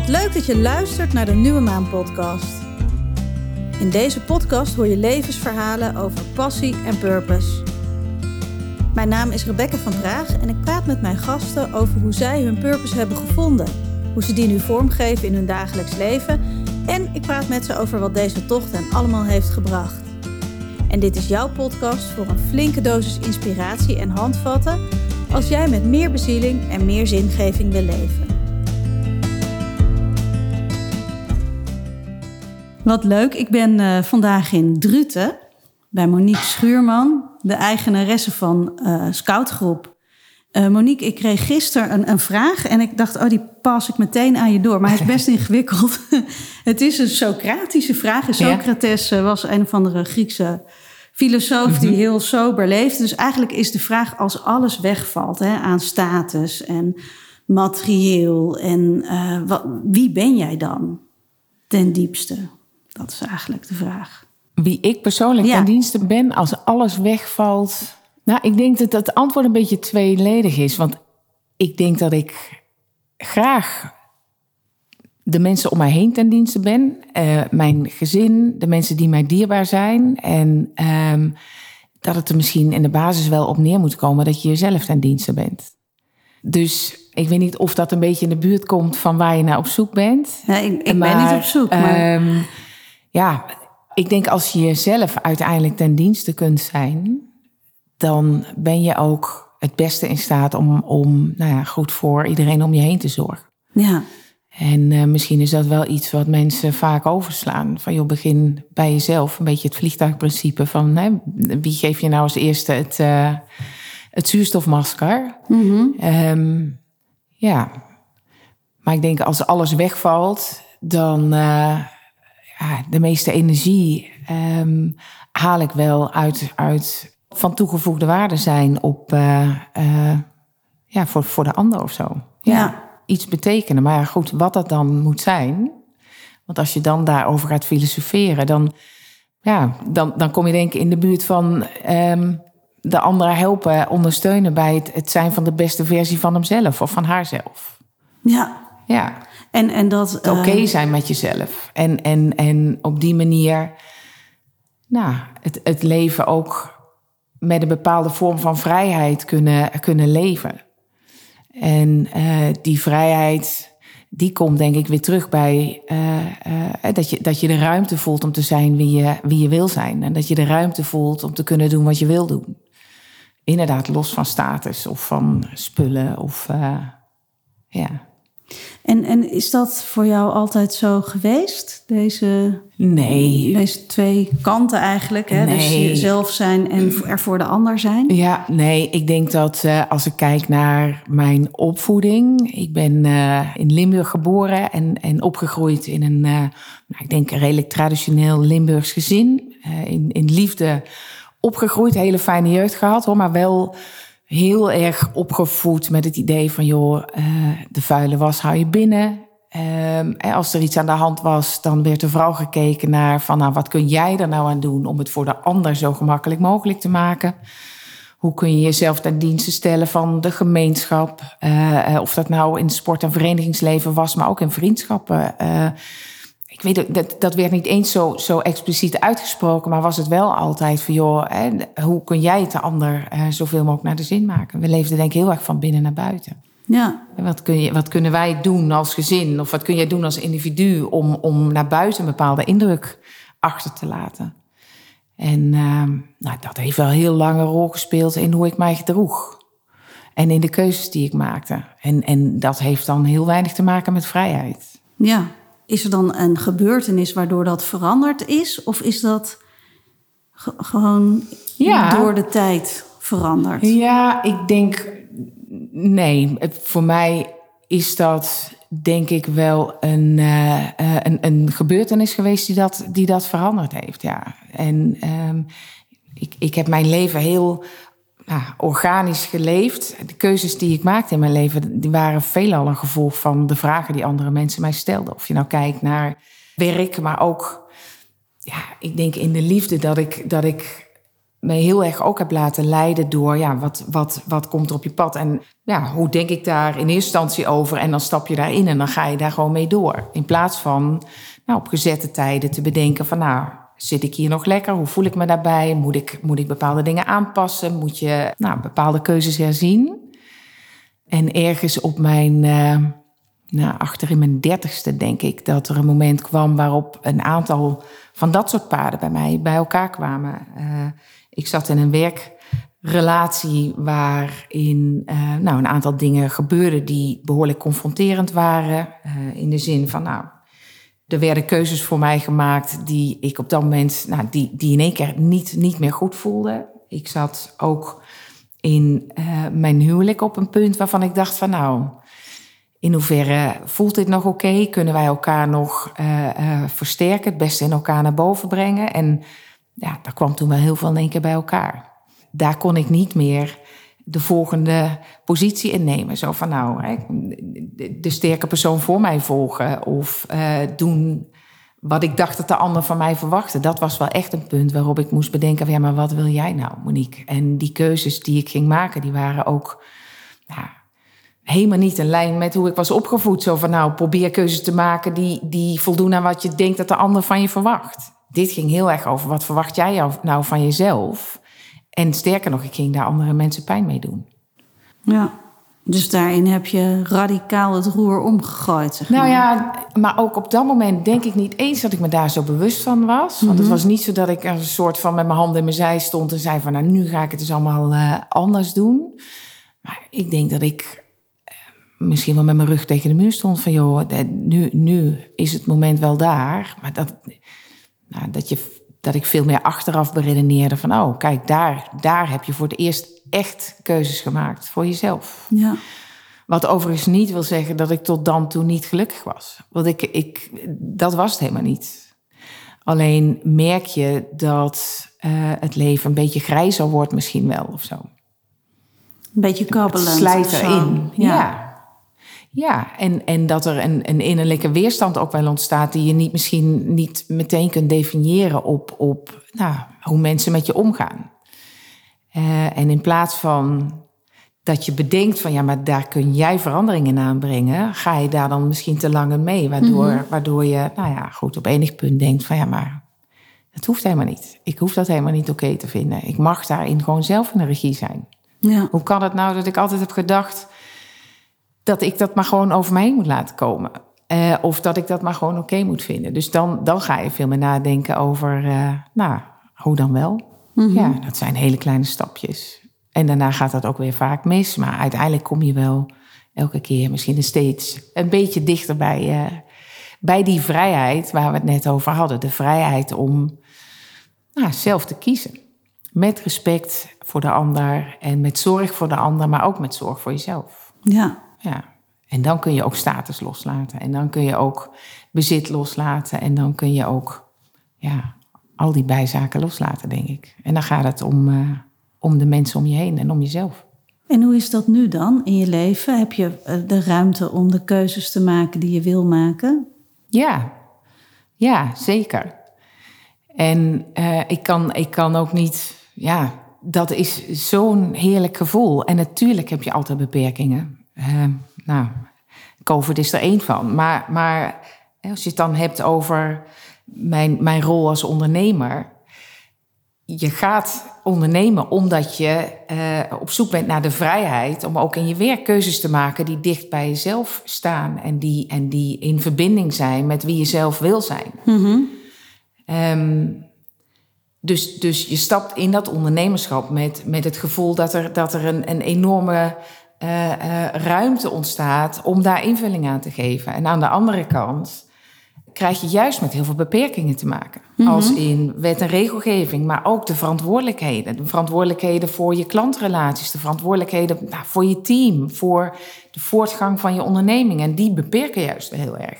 Wat leuk dat je luistert naar de Nieuwe Maan podcast. In deze podcast hoor je levensverhalen over passie en purpose. Mijn naam is Rebecca van Praag en ik praat met mijn gasten over hoe zij hun purpose hebben gevonden, hoe ze die nu vormgeven in hun dagelijks leven en ik praat met ze over wat deze tocht hen allemaal heeft gebracht. En dit is jouw podcast voor een flinke dosis inspiratie en handvatten als jij met meer bezieling en meer zingeving wil leven. Wat leuk, ik ben uh, vandaag in Druten bij Monique Schuurman, de eigenaresse van uh, Scoutgroep. Uh, Monique, ik kreeg gisteren een, een, vraag en ik dacht, oh, die pas ik meteen aan je door. Maar hij is best ingewikkeld. het is een Socratische vraag. En Socrates ja. was een of andere Griekse filosoof die mhm. heel sober leefde. Dus eigenlijk is de vraag als alles wegvalt hè, aan status en materieel en uh, wat, wie ben jij dan ten diepste? Dat is eigenlijk de vraag. Wie ik persoonlijk ja. ten dienste ben als alles wegvalt. Nou, ik denk dat het antwoord een beetje tweeledig is. Want ik denk dat ik graag de mensen om mij heen ten dienste ben. Uh, mijn gezin, de mensen die mij dierbaar zijn. En um, dat het er misschien in de basis wel op neer moet komen dat je jezelf ten dienste bent. Dus ik weet niet of dat een beetje in de buurt komt van waar je naar op zoek bent. Nee, ik, ik maar, ben niet op zoek. Maar... Um, ja, ik denk als je jezelf uiteindelijk ten dienste kunt zijn, dan ben je ook het beste in staat om, om nou ja, goed voor iedereen om je heen te zorgen. Ja. En uh, misschien is dat wel iets wat mensen vaak overslaan. Van joh, begin bij jezelf. Een beetje het vliegtuigprincipe van hè, wie geef je nou als eerste het, uh, het zuurstofmasker? Mm -hmm. um, ja, maar ik denk als alles wegvalt, dan uh, ja, de meeste energie um, haal ik wel uit, uit van toegevoegde waarde zijn op, ja, voor, voor de ander of zo. ja. ja iets betekenen. Maar goed, wat dat dan moet zijn. Want als je dan daarover gaat filosoferen, dan, ja, dan, dan kom je denk ik in de buurt van um, de anderen helpen, ondersteunen bij het, het zijn van de beste versie van hemzelf of van haarzelf. Ja. Ja. En, en dat. Oké okay uh... zijn met jezelf. En, en, en op die manier, nou, het, het leven ook met een bepaalde vorm van vrijheid kunnen, kunnen leven. En uh, die vrijheid, die komt denk ik weer terug bij uh, uh, dat, je, dat je de ruimte voelt om te zijn wie je, wie je wil zijn. En dat je de ruimte voelt om te kunnen doen wat je wil doen. Inderdaad, los van status of van spullen of ja. En, en is dat voor jou altijd zo geweest? Deze, nee. deze twee kanten eigenlijk. Hè? Dus nee. Dus jezelf zijn en er voor de ander zijn. Ja, nee. Ik denk dat uh, als ik kijk naar mijn opvoeding. Ik ben uh, in Limburg geboren en, en opgegroeid in een, uh, nou, ik denk, een redelijk traditioneel Limburgs gezin. in, in liefde opgegroeid, hele fijne jeugd gehad hoor, maar wel heel erg opgevoed met het idee van, joh, uh, de vuile was hou je binnen. Um, als er iets aan de hand was, dan werd er vooral gekeken naar van, nou, wat kun jij er nou aan doen om het voor de ander zo gemakkelijk mogelijk te maken? Hoe kun je jezelf ten dienste stellen van de gemeenschap? Uh, of dat nou in sport- en verenigingsleven was, maar ook in vriendschappen. Ik weet dat, dat werd niet eens zo, zo expliciet uitgesproken, maar was het wel altijd van, joh, hè, hoe kun jij het de ander uh, zoveel mogelijk naar de zin maken? We leefden denk ik heel erg van binnen naar buiten. Ja. En wat, kun je, wat kunnen wij doen als gezin, of wat kun jij doen als individu om, om naar buiten een bepaalde indruk achter te laten? En uh, nou, dat heeft wel een heel lange rol gespeeld in hoe ik mij gedroeg. En in de keuzes die ik maakte. En, en dat heeft dan heel weinig te maken met vrijheid. Ja, is er dan een gebeurtenis waardoor dat veranderd is? Of is dat gewoon ja. door de tijd veranderd? Ja, ik denk nee. Voor mij is dat denk ik wel een, uh, een, een gebeurtenis geweest die dat, die dat veranderd heeft. Ja. En um, ik, ik heb mijn leven heel organisch geleefd. De keuzes die ik maakte in mijn leven, die waren veelal een gevolg van de vragen die andere mensen mij stelden. Of je nou kijkt naar werk, maar ook, ja, ik denk in de liefde dat ik, dat ik me heel erg ook heb laten leiden door ja, wat, wat, wat komt er op je pad. En ja, hoe denk ik daar in eerste instantie over? En dan stap je daarin en dan ga je daar gewoon mee door. In plaats van nou, op gezette tijden te bedenken van nou, zit ik hier nog lekker? Hoe voel ik me daarbij? Moet ik, moet ik bepaalde dingen aanpassen? Moet je nou, bepaalde keuzes herzien? En ergens op mijn, uh, nou, achter in mijn dertigste denk ik, dat er een moment kwam waarop een aantal van dat soort paden bij mij bij elkaar kwamen. Uh, ik zat in een werkrelatie waarin uh, nou, een aantal dingen gebeurden die behoorlijk confronterend waren. in de zin van, nou, er werden keuzes voor mij gemaakt die ik op dat moment, nou, die, die in één keer niet, niet meer goed voelde. Ik zat ook in uh, mijn huwelijk op een punt waarvan ik dacht van nou, in hoeverre voelt dit nog oké? Kunnen wij elkaar nog uh, uh, versterken, het beste in elkaar naar boven brengen? En ja, daar kwam toen wel heel veel in één keer bij elkaar. Daar kon ik niet meer de volgende positie innemen. Zo van nou, de sterke persoon voor mij volgen of uh, doen wat ik dacht dat de ander van mij verwachtte. Dat was wel echt een punt waarop ik moest bedenken: van, ja, maar wat wil jij nou, Monique? En die keuzes die ik ging maken, die waren ook ja, helemaal niet in lijn met hoe ik was opgevoed. Zo van nou, probeer keuzes te maken die, die voldoen aan wat je denkt dat de ander van je verwacht. Dit ging heel erg over wat verwacht jij nou van jezelf. En sterker nog, ik ging daar andere mensen pijn mee doen. Ja, dus daarin heb je radicaal het roer omgegooid. Zeg nou maar. Nou ja, maar ook op dat moment denk ik niet eens dat ik me daar zo bewust van was. Want het mhm. was niet zo dat ik een soort van met mijn handen in mijn zij stond en zei van nou nu ga ik het dus allemaal uh, anders doen. Maar ik denk dat ik uh, misschien wel met mijn rug tegen de muur stond van joh, nu, nu is het moment wel daar. Maar dat, nou, dat je dat ik veel meer achteraf beredeneerde van, oh, kijk, daar, daar heb je voor het eerst echt keuzes gemaakt voor jezelf. Ja. Wat overigens niet wil zeggen dat ik tot dan toe niet gelukkig was. Want ik, ik, dat was het helemaal niet. Alleen merk je dat uh, het leven een beetje grijzer wordt misschien wel of zo. Een beetje kabbelend. Het slijt erin. ja. ja. Ja, en, en dat er een, een innerlijke weerstand ook wel ontstaat, die je niet, misschien niet meteen kunt definiëren op, op nou, hoe mensen met je omgaan. Uh, en in plaats van dat je bedenkt van ja, maar daar kun jij veranderingen in aanbrengen, ga je daar dan misschien te lang mee. Waardoor, mm -hmm. waardoor je, nou ja, goed, op enig punt denkt van ja, maar dat hoeft helemaal niet. Ik hoef dat helemaal niet oké okay te vinden. Ik mag daarin gewoon zelf in de regie zijn. Ja. Hoe kan het nou dat ik altijd heb gedacht dat ik dat maar gewoon over me heen moet laten komen. Uh, of dat ik dat maar gewoon oké okay moet vinden. Dus dan, dan ga je veel meer nadenken over, uh, nou, hoe dan wel? Mm -hmm. Ja, dat zijn hele kleine stapjes. En daarna gaat dat ook weer vaak mis. Maar uiteindelijk kom je wel elke keer misschien steeds een beetje dichter bij, uh, bij die vrijheid waar we het net over hadden. De vrijheid om nou, zelf te kiezen. Met respect voor de ander en met zorg voor de ander, maar ook met zorg voor jezelf. Ja, ja. En dan kun je ook status loslaten. En dan kun je ook bezit loslaten. En dan kun je ook ja, al die bijzaken loslaten, denk ik. En dan gaat het om, uh, om de mensen om je heen en om jezelf. En hoe is dat nu dan in je leven? Heb je eh, de ruimte om de keuzes te maken die je wil maken? Ja, ja zeker. En uh, ik, kan, ik kan ook niet, ja, dat is zo'n heerlijk gevoel. En natuurlijk heb je altijd beperkingen. Uh, nou, COVID is er één van. Maar, maar als je het dan hebt over mijn, mijn rol als ondernemer. Je gaat ondernemen omdat je uh, op zoek bent naar de vrijheid om ook in je werk keuzes te maken die dicht bij jezelf staan en die, en die in verbinding zijn met wie je zelf wil zijn. Mm -hmm. um, dus, dus je stapt in dat ondernemerschap met, met het gevoel dat er, dat er een, een enorme uh, uh, ruimte ontstaat om daar invulling aan te geven. En aan de andere kant krijg je juist met heel veel beperkingen te maken. Mm -hmm. Als in wet en regelgeving, maar ook de verantwoordelijkheden. De verantwoordelijkheden voor je klantrelaties, de verantwoordelijkheden nou, voor je team, voor de voortgang van je onderneming. En die beperken juist heel erg.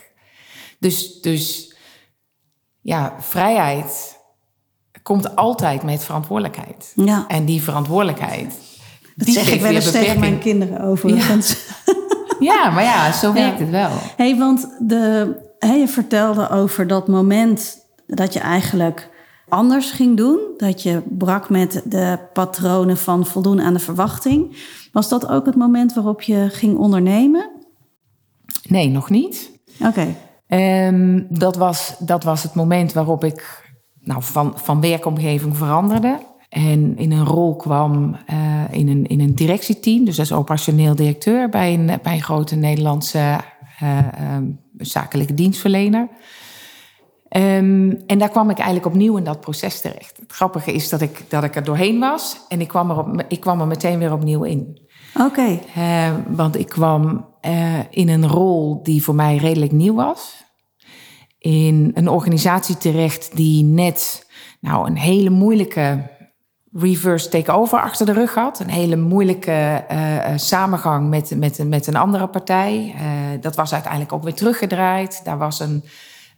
Dus, dus ja, vrijheid komt altijd met verantwoordelijkheid. Ja. En die verantwoordelijkheid dat die zeg ik wel eens tegen mijn kinderen overigens. Ja, ja maar ja, zo werkt ja. het wel. hey, want de, hey, je vertelde over dat moment dat je eigenlijk anders ging doen. Dat je brak met de patronen van voldoen aan de verwachting. Was dat ook het moment waarop je ging ondernemen? Nee, nog niet. Oké. Ehm, dat, was, dat was het moment waarop ik nou, van, van werkomgeving veranderde. En in een rol kwam uh, in, een, in een directieteam, dus als operationeel directeur bij een, bij een grote Nederlandse uh, um, zakelijke dienstverlener. Um, en daar kwam ik eigenlijk opnieuw in dat proces terecht. Het grappige is dat ik, dat ik er doorheen was en ik kwam er, op, ik kwam er meteen weer opnieuw in. Oké. Okay. Uh, want ik kwam in een rol die voor mij redelijk nieuw was. In een organisatie terecht die net nou, een hele moeilijke reverse takeover achter de rug had. Een hele moeilijke uh, samengang met, met, met een andere partij. Uh, dat was uiteindelijk ook weer teruggedraaid. Daar was een,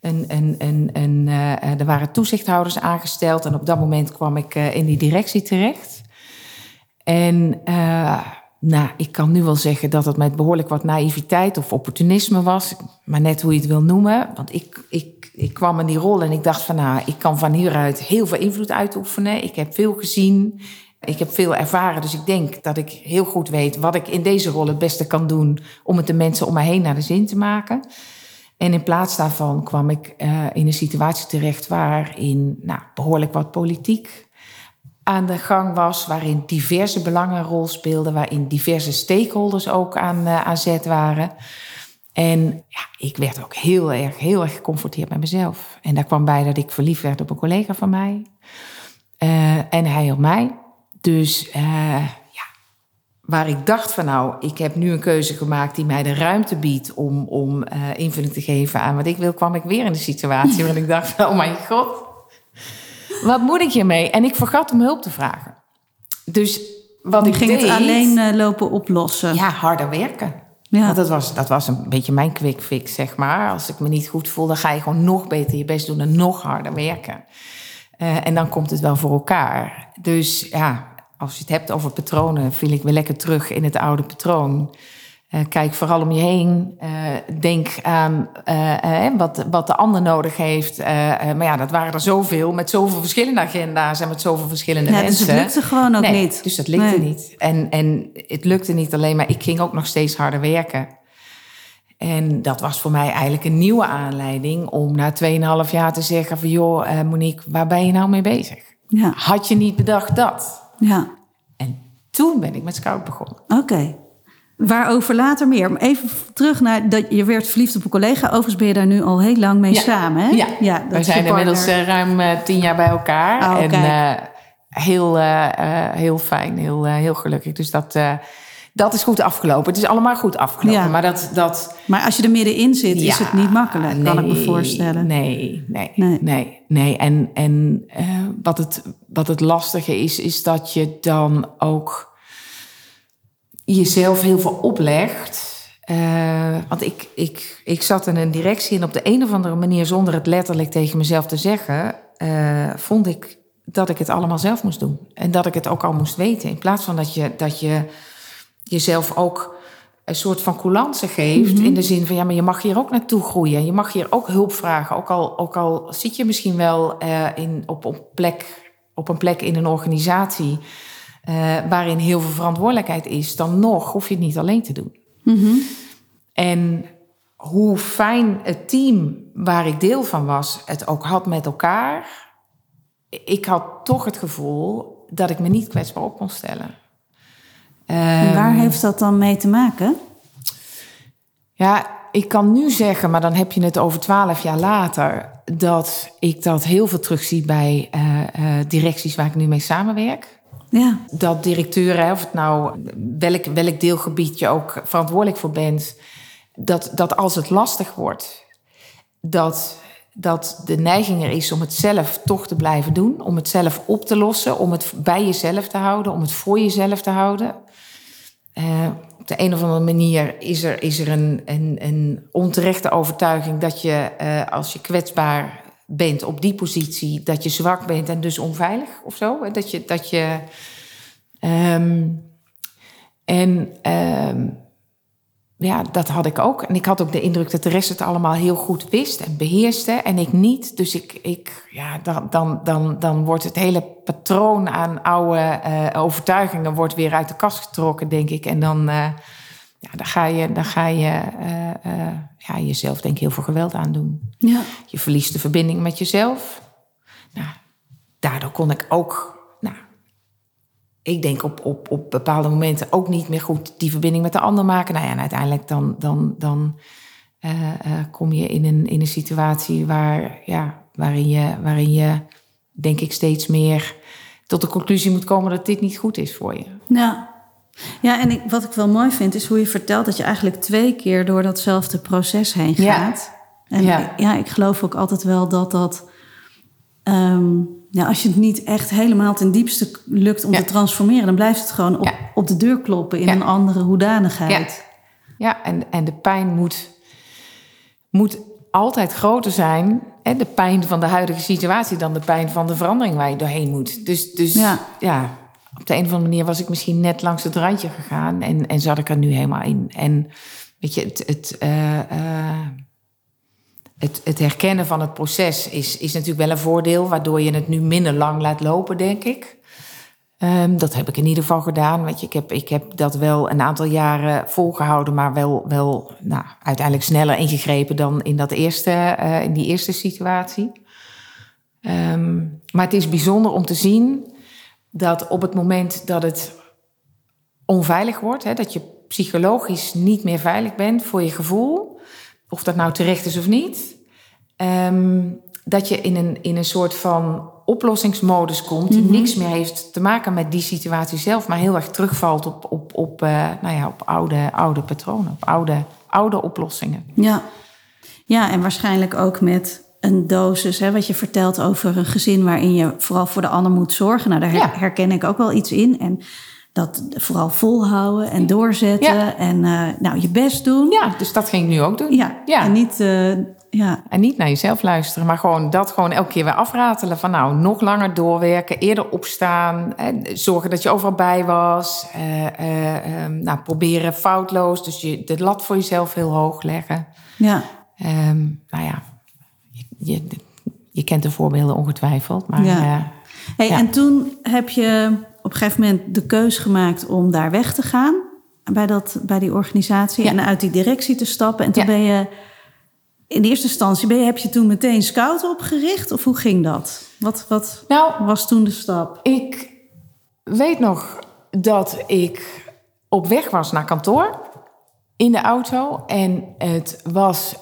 een, een, een, een er waren toezichthouders aangesteld. En op dat moment kwam ik in die directie terecht. En nou, ik kan nu wel zeggen dat het met behoorlijk wat naïviteit of opportunisme was. Maar net hoe je het wil noemen. Want ik, ik, ik kwam in die rol en ik dacht van nou, ik kan van hieruit heel veel invloed uitoefenen. Ik heb veel gezien. Ik heb veel ervaren. Dus ik denk dat ik heel goed weet wat ik in deze rol het beste kan doen om het de mensen om mij heen naar de zin te maken. En in plaats daarvan kwam ik uh, in een situatie terecht waarin nou, behoorlijk wat politiek aan de gang was, waarin diverse belangen een rol speelden, waarin diverse stakeholders ook aan, uh, aan zet waren. En ja, ik werd ook heel erg, heel erg geconfronteerd met mezelf. En daar kwam bij dat ik verliefd werd op een collega van mij. Uh, en hij op mij. Dus uh, ja, waar ik dacht van nou, ik heb nu een keuze gemaakt die mij de ruimte biedt om, om invulling te geven aan wat ik wil, kwam ik weer in de situatie waarin ik dacht van, oh mijn god, wat moet ik hiermee? En ik vergat om hulp te vragen. Dus wat ik ging deed, het alleen lopen oplossen. Ja, harder werken. Ja. Dat was, dat was een beetje mijn quick fix, zeg maar. Als ik me niet goed voel, dan ga je gewoon nog beter je best doen en nog harder werken. Uh, en dan komt het wel voor elkaar. Dus ja, als je het hebt over patronen, viel ik weer lekker terug in het oude patroon. Uh, kijk vooral om je heen. Uh, denk aan uh, wat, wat de ander nodig heeft. maar ja, dat waren er zoveel met zoveel verschillende agenda's en met zoveel verschillende ja, mensen. Dus het lukte gewoon ook nee, niet. Dus dat lukte nee. niet. En, en het lukte niet alleen, maar ik ging ook nog steeds harder werken. En dat was voor mij eigenlijk een nieuwe aanleiding om na 2,5 jaar te zeggen van joh, Monique, waar ben je nou mee bezig? Ja. Had je niet bedacht dat? Ja. En toen ben ik met Scout begonnen. Oké. Okay. Waarover later meer. Maar even terug naar dat je werd verliefd op een collega. Overigens ben je daar nu al heel lang mee ja. samen. Hè? Ja, ja we zijn inmiddels uh, ruim uh, tien jaar bij elkaar. Oh, en uh, heel, heel fijn, heel, heel gelukkig. Dus dat, dat is goed afgelopen. Het is allemaal goed afgelopen. Ja. Maar, dat, dat, maar als je er middenin zit, ja, is het niet makkelijk. Nee, kan ik me voorstellen. Nee, nee, nee. nee, nee. En, en wat, het, wat het lastige is, is dat je dan ook jezelf heel veel oplegt. Uh, want ik, ik, ik zat in een directie en op de een of andere manier, zonder het letterlijk tegen mezelf te zeggen, uh, vond ik dat ik het allemaal zelf moest doen. En dat ik het ook al moest weten. In plaats van dat je, dat je jezelf ook een soort van coulance geeft. Mm -hmm. In de zin van, ja, maar je mag hier ook naartoe groeien. Je mag hier ook hulp vragen. Ook al, ook al zit je misschien wel uh, in, op, op, plek, op een plek in een organisatie... Uh, waarin heel veel verantwoordelijkheid is, dan nog hoef je het niet alleen te doen. Mm -hmm. En hoe fijn het team waar ik deel van was, het ook had met elkaar. Ik had toch het gevoel dat ik me niet kwetsbaar op kon stellen. En waar um, heeft dat dan mee te maken? Ja, ik kan nu zeggen, maar dan heb je het over twaalf jaar later, dat ik dat heel veel terugzie bij uh, uh, directies waar ik nu mee samenwerk. Ja. Dat directeuren, of het nou welk, welk deelgebied je ook verantwoordelijk voor bent, dat, dat als het lastig wordt, dat, dat de neiging er is om het zelf toch te blijven doen, om het zelf op te lossen, om het bij jezelf te houden, om het voor jezelf te houden. Uh, op de een of andere manier is er, is er een, een, een onterechte overtuiging dat je uh, als je kwetsbaar bent op die positie, dat je zwak bent en dus onveilig of zo. Dat je. Dat je um, en um, ja, dat had ik ook. En ik had ook de indruk dat de rest het allemaal heel goed wist en beheerste. En ik niet. Dus ik, ik, ja, dan, dan, dan, dan wordt het hele patroon aan oude uh, overtuigingen wordt weer uit de kast getrokken, denk ik. En dan, uh, ja, dan ga je, dan ga je uh, ja, jezelf denk ik heel veel geweld aandoen. Ja. Je verliest de verbinding met jezelf. Nou, daardoor kon ik ook ik denk op, op, op bepaalde momenten ook niet meer goed die verbinding met de ander maken. Nou ja, en uiteindelijk dan, dan, dan uh, kom je in een, in een situatie waar, ja, waarin, je, waarin je, denk ik, steeds meer tot de conclusie moet komen dat dit niet goed is voor je. Ja, ja en ik, wat ik wel mooi vind, is hoe je vertelt dat je eigenlijk twee keer door datzelfde proces heen gaat. Ja. En ja. ja, ik geloof ook altijd wel dat dat. Um, ja, als je het niet echt helemaal ten diepste lukt om te transformeren, dan blijft het gewoon op, op de deur kloppen in een andere hoedanigheid. Ja, ja en, en de pijn moet, moet altijd groter zijn, hè, de pijn van de huidige situatie, dan de pijn van de verandering waar je doorheen moet. Dus, dus ja. Op de een of andere manier was ik misschien net langs het randje gegaan en, en zat ik er nu helemaal in. En weet je, het. het uh, uh, het, het, herkennen van het proces is, is natuurlijk wel een voordeel, waardoor je het nu minder lang laat lopen, denk ik. Um, dat heb ik in ieder geval gedaan. Weet je, ik, heb, ik heb dat wel een aantal jaren volgehouden, maar wel, wel nou, uiteindelijk sneller ingegrepen dan in, dat eerste, uh, in die eerste situatie. Um, maar het is bijzonder om te zien dat op het moment dat het onveilig wordt, hè, dat je psychologisch niet meer veilig bent voor je gevoel, of dat nou terecht is of niet, um, dat je in een, in een soort van oplossingsmodus komt die mm -hmm. niks meer heeft te maken met die situatie zelf, maar heel erg terugvalt op, op, op, uh, nou ja, op oude, oude patronen, op oude, oude oplossingen. Ja. ja, en waarschijnlijk ook met een dosis, hè, wat je vertelt over een gezin waarin je vooral voor de ander moet zorgen. Nou, daar ja. herken ik ook wel iets in. En dat vooral volhouden en doorzetten ja. en uh, nou, je best doen. Ja, dus dat ging ik nu ook doen. Ja, ja. en niet... Uh, ja. En niet naar jezelf luisteren, maar gewoon dat gewoon elke keer weer afratelen. Van nou, nog langer doorwerken, eerder opstaan. En zorgen dat je overal bij was. Uh, uh, um, nou, proberen foutloos. Dus je, de lat voor jezelf heel hoog leggen. Ja. Um, nou ja, je, je, kent de voorbeelden ongetwijfeld. Maar, ja. Uh, hey, ja. En toen heb je op een gegeven moment de keus gemaakt om daar weg te gaan. Bij, dat, bij die organisatie. Ja. En uit die directie te stappen. En toen ben je in eerste instantie ben je, heb je toen meteen scout opgericht? Of hoe ging dat? Wat, wat nou, was toen de stap? Ik weet nog dat ik op weg was naar kantoor in de auto. En het was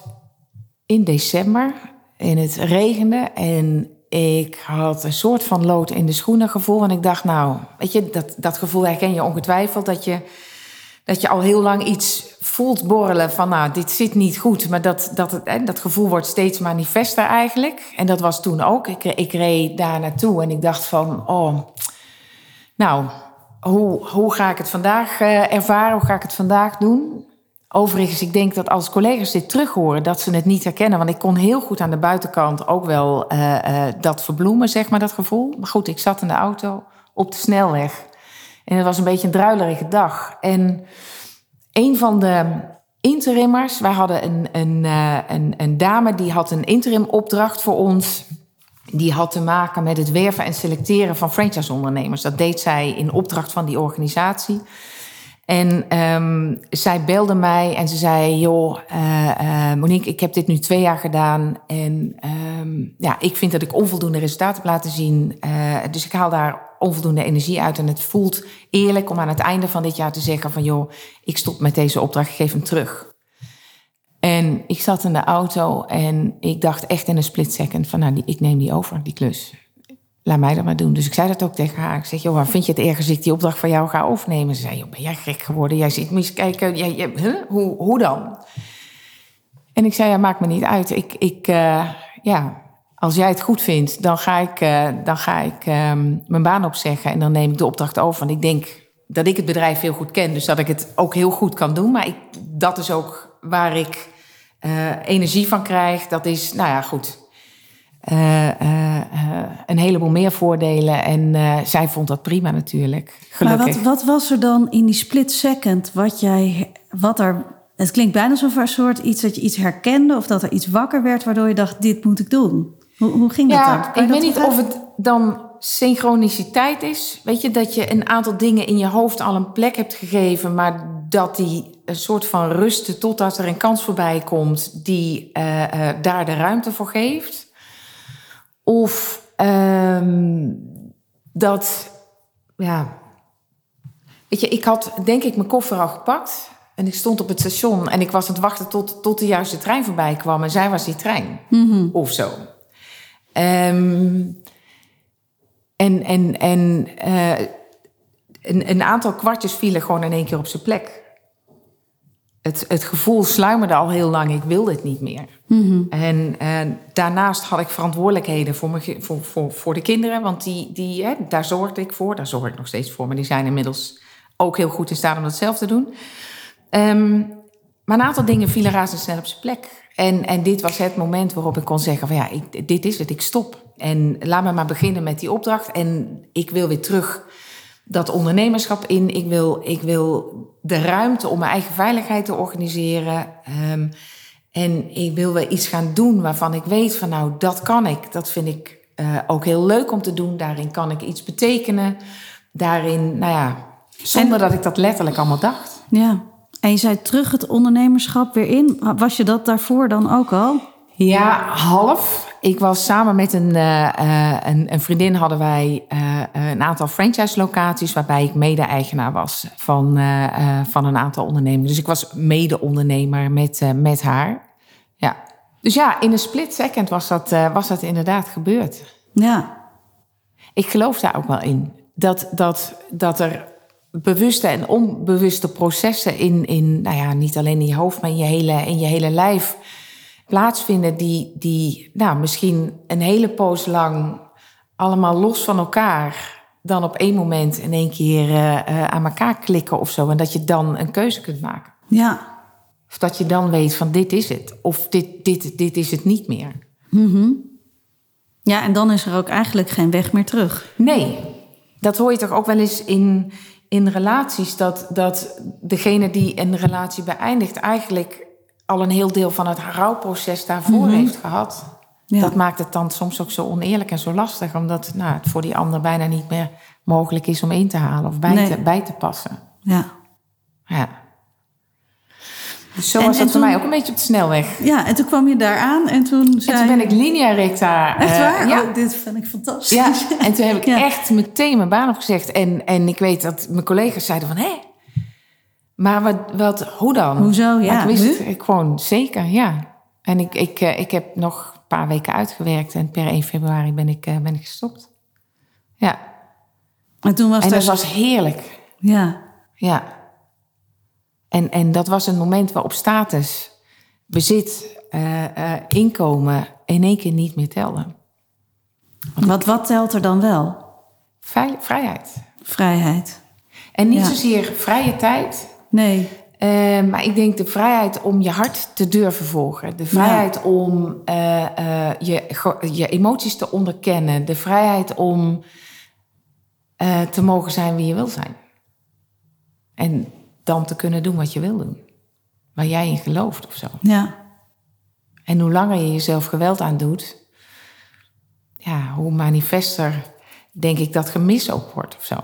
in december en het regende. En ik had een soort van lood in de schoenen gevoel. En ik dacht, nou, weet je, dat, dat gevoel herken je ongetwijfeld. Dat je, dat je al heel lang iets voelt borrelen van nou, dit zit niet goed. Maar dat, dat, het, dat gevoel wordt steeds manifester eigenlijk. En dat was toen ook. Ik, ik reed daar naartoe en ik dacht van, oh, nou, hoe, hoe ga ik het vandaag uh, ervaren? Hoe ga ik het vandaag doen? Overigens, ik denk dat als collega's dit terug horen, dat ze het niet herkennen. Want ik kon heel goed aan de buitenkant ook wel uh, uh, dat verbloemen, zeg maar, dat gevoel. Maar goed, ik zat in de auto op de snelweg. En het was een beetje een druilerige dag. En een van de interimmers, wij hadden een, een, uh, een, een dame die had een interim opdracht voor ons. Die had te maken met het werven en selecteren van franchise-ondernemers. Dat deed zij in opdracht van die organisatie. En um, zij belde mij en ze zei: Joh, uh, uh, Monique, ik heb dit nu twee jaar gedaan. En um, ja, ik vind dat ik onvoldoende resultaten heb laten zien. Uh, dus ik haal daar onvoldoende energie uit. En het voelt eerlijk om aan het einde van dit jaar te zeggen: van joh, ik stop met deze opdracht, geef hem terug. En ik zat in de auto en ik dacht echt in een split second: van nou, ik neem die over, die klus laat mij dat maar doen. Dus ik zei dat ook tegen haar. Ik zeg, joh, vind je het erg als ik die opdracht van jou ga overnemen? Ze zei, joh, ben jij gek geworden? Jij zit mis kijken. Jij, jij, hoe, hoe dan? En ik zei, ja, maakt me niet uit. Ik, ik uh, ja, als jij het goed vindt, dan ga ik, uh, dan ga ik um, mijn baan opzeggen. En dan neem ik de opdracht over. Want ik denk dat ik het bedrijf heel goed ken. Dus dat ik het ook heel goed kan doen. Maar ik, dat is ook waar ik energie van krijg. Dat is, nou ja, goed uh, uh, een heleboel meer voordelen. En zij vond dat prima natuurlijk. Gelukkig. Maar wat, wat, was er dan in die split second wat, jij, wat er Het klinkt bijna alsof er een soort iets dat je iets herkende of dat er iets wakker werd waardoor je dacht: dit moet ik doen. Hoe, hoe ging dat dan? Kan ik weet niet of het dan synchroniciteit is. Weet je, dat je een aantal dingen in je hoofd al een plek hebt gegeven, maar dat die een soort van rusten totdat er een kans voorbij komt die eh, eh, daar de ruimte voor geeft. Of ehm, dat, ja. Weet je, ik had denk ik mijn koffer al gepakt. En ik stond op het station en ik was aan het wachten tot, tot de juiste trein voorbij kwam. En zij was die trein. Of zo. Ehm, en en, en eh, een, een aantal kwartjes vielen gewoon in één keer op zijn plek. Het, het gevoel sluimerde al heel lang, ik wilde het niet meer. En eh, daarnaast had ik verantwoordelijkheden voor, voor, voor, voor de kinderen. Want die, die, hè, daar zorgde ik voor, daar zorg ik nog steeds voor. Maar die zijn inmiddels ook heel goed in staat om dat zelf te doen. Ehm, maar een aantal dingen vielen razendsnel op zijn plek. En, en dit was het moment waarop ik kon zeggen van ja, ik, dit is het, ik stop. En laat me maar beginnen met die opdracht. En ik wil weer terug dat ondernemerschap in. Ik wil, ik wil de ruimte om mijn eigen veiligheid te organiseren. Ehm, en ik wil weer iets gaan doen waarvan ik weet van nou, dat kan ik. Dat vind ik eh, ook heel leuk om te doen. Daarin kan ik iets betekenen. Daarin, nou ja, zonder dat ik dat letterlijk allemaal dacht. Ja. En je zei terug het ondernemerschap weer in. Was je dat daarvoor dan ook al? Ja, half. Ik was samen met een, eh, eh, een, een vriendin hadden wij eh, een aantal franchise locaties waarbij ik mede-eigenaar was van, van een aantal ondernemers. Dus ik was mede-ondernemer met, met haar. Ja. Dus ja, in een split second was dat, was dat inderdaad gebeurd. Ja. Ik geloof daar ook wel in. Dat, dat, dat er bewuste en onbewuste processen in, in nou ja, niet alleen in je hoofd, maar in je hele, in je hele lijf plaatsvinden. Die, die nou, misschien een hele poos lang allemaal los van elkaar dan op één moment in één keer eh, eh, aan elkaar klikken of zo. En dat je dan een keuze kunt maken. Ja. Of dat je dan weet van dit is het. Of dit, dit, dit is het niet meer. Ja, en dan is er ook eigenlijk geen weg meer terug. Nee, dat hoor je toch ook wel eens in, in relaties. Dat, dat degene die een relatie beëindigt eigenlijk al een heel deel van het rouwproces daarvoor heeft gehad. Ja. Dat maakt het dan soms ook zo oneerlijk en zo lastig. Omdat nou, het voor die ander bijna niet meer mogelijk is om in te halen of bij, Nee. te, bij te passen. Ja. Ja. Dus zo En- was dat voor toen- mij ook een beetje op de snelweg. Ja, en toen kwam je daar aan en toen zei En toen ben ik linea recta. Echt eh, waar? ja, Oh, dit vind ik fantastisch. Ja, en toen heb ik Ja. echt meteen mijn baan opgezegd. En, en ik weet dat mijn collega's zeiden van... hé, maar wat, wat, hoe dan? Hoezo? Ja, Maar ik wist het ik gewoon zeker, ja. En ik, ik, eh, ik heb nog een paar weken uitgewerkt... en per 1 februari ben ik, eh, ben ik gestopt. Ja, En toen was en dat was heerlijk. Ja. Ja. En, en dat was een moment waarop status, bezit, eh, inkomen... in één keer niet meer telden. Wat, wat telt er dan wel? Vrij- vrijheid. Vrijheid. En niet Ja. zozeer vrije tijd... Nee. Eh, maar ik denk de vrijheid om je hart te durven volgen. De vrijheid om eh, eh, je, je emoties te onderkennen. De vrijheid om te mogen zijn wie je wil zijn. En dan te kunnen doen wat je wil doen. Waar jij in gelooft of zo. Ja. En hoe langer je jezelf geweld aandoet... Ja, hoe manifester denk ik dat gemis ook wordt of zo.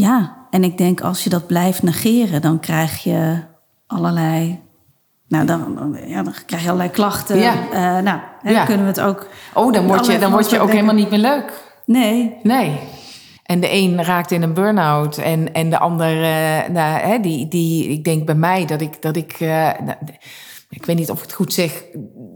Ja, en ik denk als je dat blijft negeren, dan krijg je allerlei. Nou, dan, ja, dan krijg je allerlei klachten. Ja. Eh, nou, hè, Ja. kunnen we het ook. Oh, dan word je, dan word je ook denken- helemaal niet meer leuk. Nee, Nee. En de een raakt in een burn-out en, en de ander, eh, nou, hè, die, die, ik denk bij mij dat ik, dat ik, eh, nou, ik weet niet of ik het goed zeg,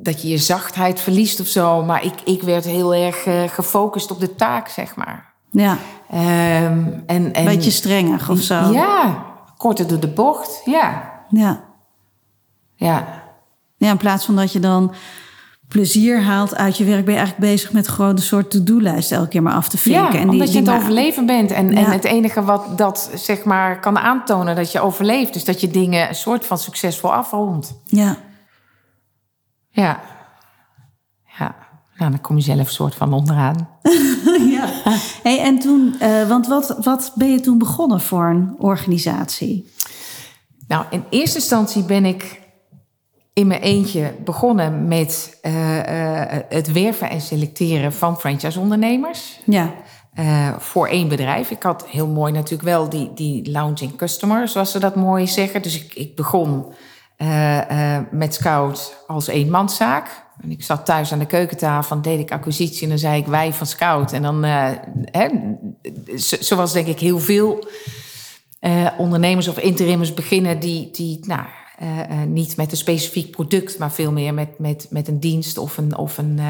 dat je je zachtheid verliest of zo, maar ik, ik werd heel erg gefocust op de taak, zeg maar. Ja, Ehm, en, en, beetje strengig of zo. Ja, korter door de bocht, ja. ja. Ja, Ja, in plaats van dat je dan plezier haalt uit je werk, ben je eigenlijk bezig met gewoon een soort to-do-lijst elke keer maar af te vinken. ja en die, omdat je die het maar- overleven bent. En, en het enige wat dat zeg maar kan aantonen dat je overleeft, is dat je dingen een soort van succesvol afrondt. Ja, Ja. Ja. Nou, dan kom je zelf een soort van onderaan. ja. Hey, en toen, eh, want wat, wat ben je toen begonnen voor een organisatie? Nou, in eerste instantie ben ik in mijn eentje begonnen met uh, uh, het werven en selecteren van franchise-ondernemers. Ja. Uh, voor één bedrijf. Ik had heel mooi natuurlijk wel die, die launching customer, zoals ze dat mooi zeggen. Dus ik, ik begon met Scout als eenmanszaak. En ik zat thuis aan de keukentafel en deed ik acquisitie en dan zei ik wij van Scout. En dan, hè, zoals denk ik heel veel ondernemers of interimmers beginnen die, die nou, uh, niet met een specifiek product, maar veel meer met, met, met een dienst of een, of een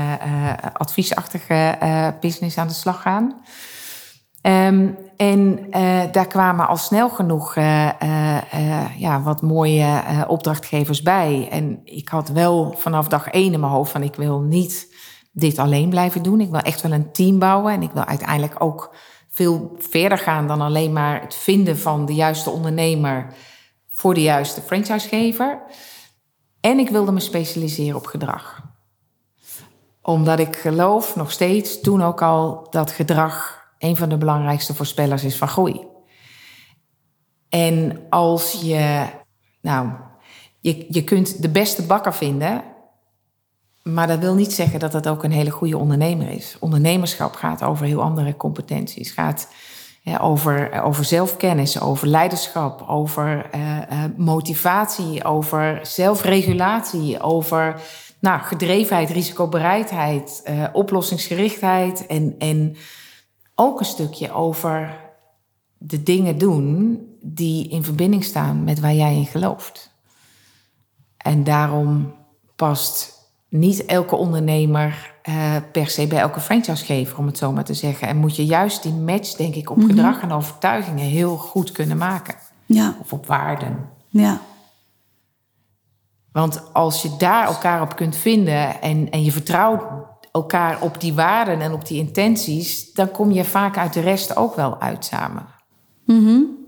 adviesachtige business aan de slag gaan. Um, en daar kwamen al snel genoeg ja, wat mooie opdrachtgevers bij. En ik had wel vanaf dag één in mijn hoofd van ik wil niet dit alleen blijven doen. Ik wil echt wel een team bouwen en ik wil uiteindelijk ook veel verder gaan dan alleen maar het vinden van de juiste ondernemer voor de juiste franchisegever. En ik wilde me specialiseren op gedrag. Omdat ik geloof nog steeds, toen ook al, dat gedrag een van de belangrijkste voorspellers is van groei. En als je, nou, je, je kunt de beste bakker vinden, maar dat wil niet zeggen dat dat ook een hele goede ondernemer is. Ondernemerschap gaat over heel andere competenties. Gaat over, over zelfkennis, over leiderschap, over uh, uh, motivatie, over zelfregulatie, over nou, gedrevenheid, risicobereidheid, uh, oplossingsgerichtheid en, en ook een stukje over de dingen doen die in verbinding staan met waar jij in gelooft. En daarom past niet elke ondernemer uh, per se bij elke franchisegever, om het zo maar te zeggen. En moet je juist die match, denk ik, op mm -hmm. gedrag en overtuigingen heel goed kunnen maken. Ja. Of op waarden. Ja. Want als je daar elkaar op kunt vinden en, en je vertrouwt elkaar op die waarden en op die intenties, dan kom je vaak uit de rest ook wel uit samen. Mm -hmm.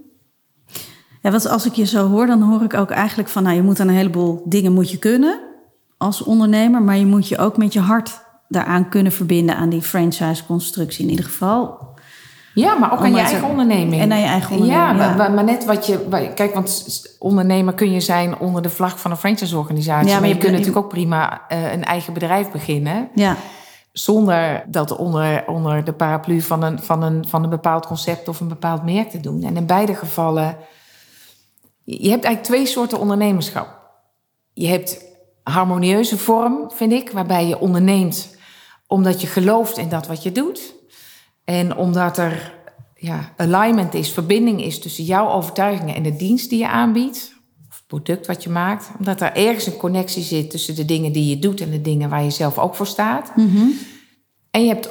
Ja, want als ik je zo hoor, dan hoor ik ook eigenlijk van, nou, je moet een heleboel dingen moet je kunnen als ondernemer, maar je moet je ook met je hart daaraan kunnen verbinden aan die franchise-constructie in ieder geval. Ja, maar ook aan je eigen onderneming. En aan je eigen onderneming. Ja, ja. Maar, maar, net wat je. Kijk, want ondernemer kun je zijn onder de vlag van een franchise-organisatie. Ja, maar je, je kunt natuurlijk ook prima uh, een eigen bedrijf beginnen. Ja. Zonder dat onder, onder de paraplu van een, van, een, van een bepaald concept of een bepaald merk te doen. En in beide gevallen. Je hebt eigenlijk twee soorten ondernemerschap. Je hebt harmonieuze vorm, vind ik, waarbij je onderneemt omdat je gelooft in dat wat je doet. En omdat er ja, alignment is, verbinding is tussen jouw overtuigingen en de dienst die je aanbiedt, of het product wat je maakt. Omdat er ergens een connectie zit tussen de dingen die je doet en de dingen waar je zelf ook voor staat. Mm -hmm. En je hebt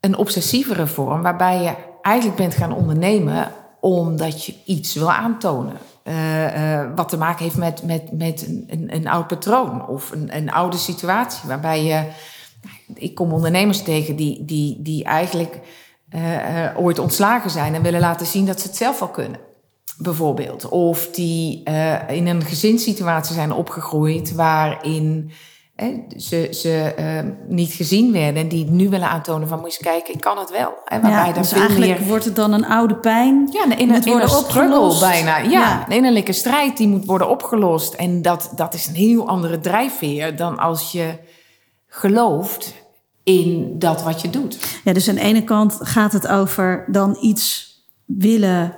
een obsessievere vorm, waarbij je eigenlijk bent gaan ondernemen omdat je iets wil aantonen. Uh, uh, wat te maken heeft met, met, met een, een, oud patroon of een, een oude situatie. Waarbij je. Ik kom ondernemers tegen die, die, die eigenlijk uh, ooit ontslagen zijn en willen laten zien dat ze het zelf wel kunnen. Bijvoorbeeld. Of die in een gezinssituatie zijn opgegroeid waarin ze, ze uh, niet gezien werden en die nu willen aantonen van moet je eens kijken, ik kan het wel. Hè, waarbij ja, dus eigenlijk meer... wordt het dan een oude pijn. Ja, een, een, een struggle bijna. Ja, ja, een innerlijke strijd die moet worden opgelost. En dat, dat is een heel andere drijfveer dan als je gelooft in dat wat je doet. Ja, dus aan de ene kant gaat het over dan iets willen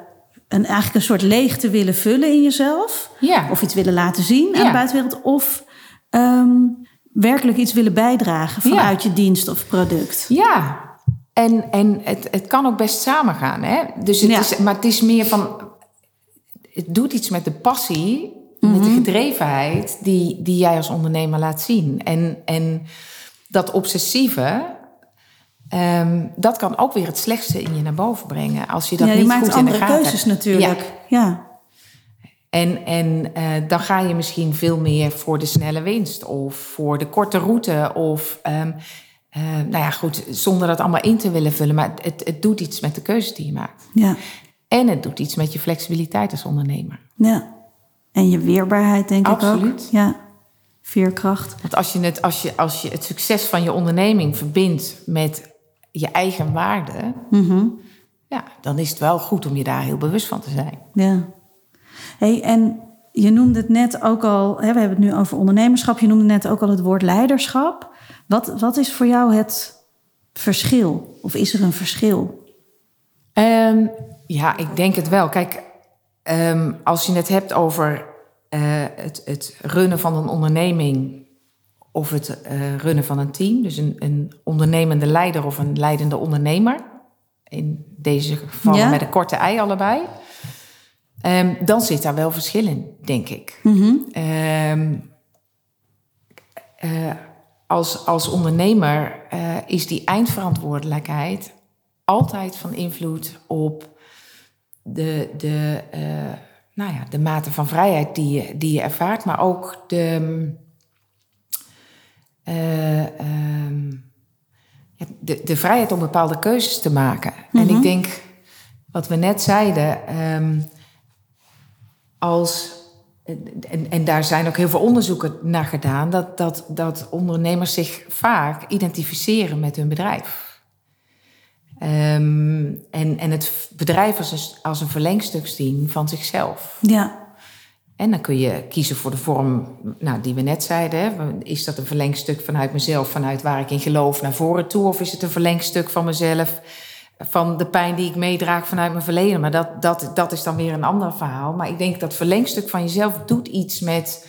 een, eigenlijk een soort leegte willen vullen in jezelf. Ja. Of iets willen laten zien aan de buitenwereld. Of um, werkelijk iets willen bijdragen vanuit ja. je dienst of product. Ja, en, en het, het kan ook best samengaan. Hè? Dus het Ja. is, maar het is meer van. Het doet iets met de passie, met de gedrevenheid die, die jij als ondernemer laat zien. En, en dat obsessieve. ehm, dat kan ook weer het slechtste in je naar boven brengen. Als je dat ja, je niet maakt goed in de andere gaten keuzes hebt. natuurlijk. Ja. Ja. En, en eh, dan ga je misschien veel meer voor de snelle winst of voor de korte route. Of, ehm, eh, nou ja, goed, zonder dat allemaal in te willen vullen. Maar het, het doet iets met de keuzes die je maakt. Ja. En het doet iets met je flexibiliteit als ondernemer. ja. En je weerbaarheid, denk ik ook. Absoluut. Ja. Veerkracht. Want als je, het, als, je, als je het succes van je onderneming verbindt met je eigen waarde, Mhm. ja, dan is het wel goed om je daar heel bewust van te zijn. Ja. Hey, en je noemde het net ook al, hè, we hebben het nu over ondernemerschap. Je noemde net ook al het woord leiderschap. Wat, wat is voor jou het verschil? Of is er een verschil? Ehm, ja, ik denk het wel. Kijk, ehm, als je het hebt over het, het runnen van een onderneming of het uh, runnen van een team, dus een, een, ondernemende leider of een leidende ondernemer, in deze geval met een korte ei allebei, um, dan zit daar wel verschil in, denk ik. Mm als, als ondernemer uh, is die eindverantwoordelijkheid altijd van invloed op de, de, nou ja, de mate van vrijheid die je, die je ervaart, maar ook de, uh, de, de vrijheid om bepaalde keuzes te maken. En ik mhm. denk, wat we net zeiden, um, als en, en, daar zijn ook heel veel onderzoeken naar gedaan, dat, dat, dat ondernemers zich vaak identificeren met hun bedrijf. Um, en, en het bedrijf als een, als een verlengstuk zien van zichzelf. Ja. En dan kun je kiezen voor de vorm nou, die we net zeiden. Is dat een verlengstuk vanuit mezelf, vanuit waar ik in geloof, naar voren toe? Of is het een verlengstuk van mezelf, van de pijn die ik meedraag vanuit mijn verleden? Maar dat, dat, dat is dan weer een ander verhaal. Maar ik denk dat verlengstuk van jezelf doet iets met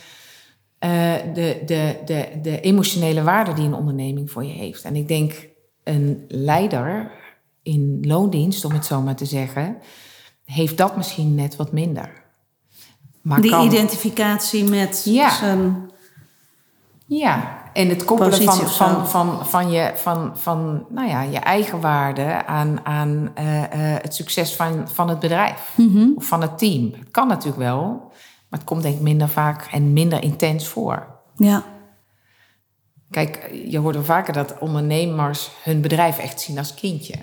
uh, de, de, de, de emotionele waarde die een onderneming voor je heeft. En ik denk een leider in loondienst, om het zo maar te zeggen, heeft dat misschien net wat minder. Maar die identificatie met ja. zijn. Ja, en het koppelen van, van, van, van, je, van, van nou ja, je eigen waarde aan, aan uh, uh, het succes van, van het bedrijf mm of van het team. Het kan natuurlijk wel, maar het komt denk ik minder vaak en minder intens voor. Ja. Kijk, je hoort wel vaker dat ondernemers hun bedrijf echt zien als kindje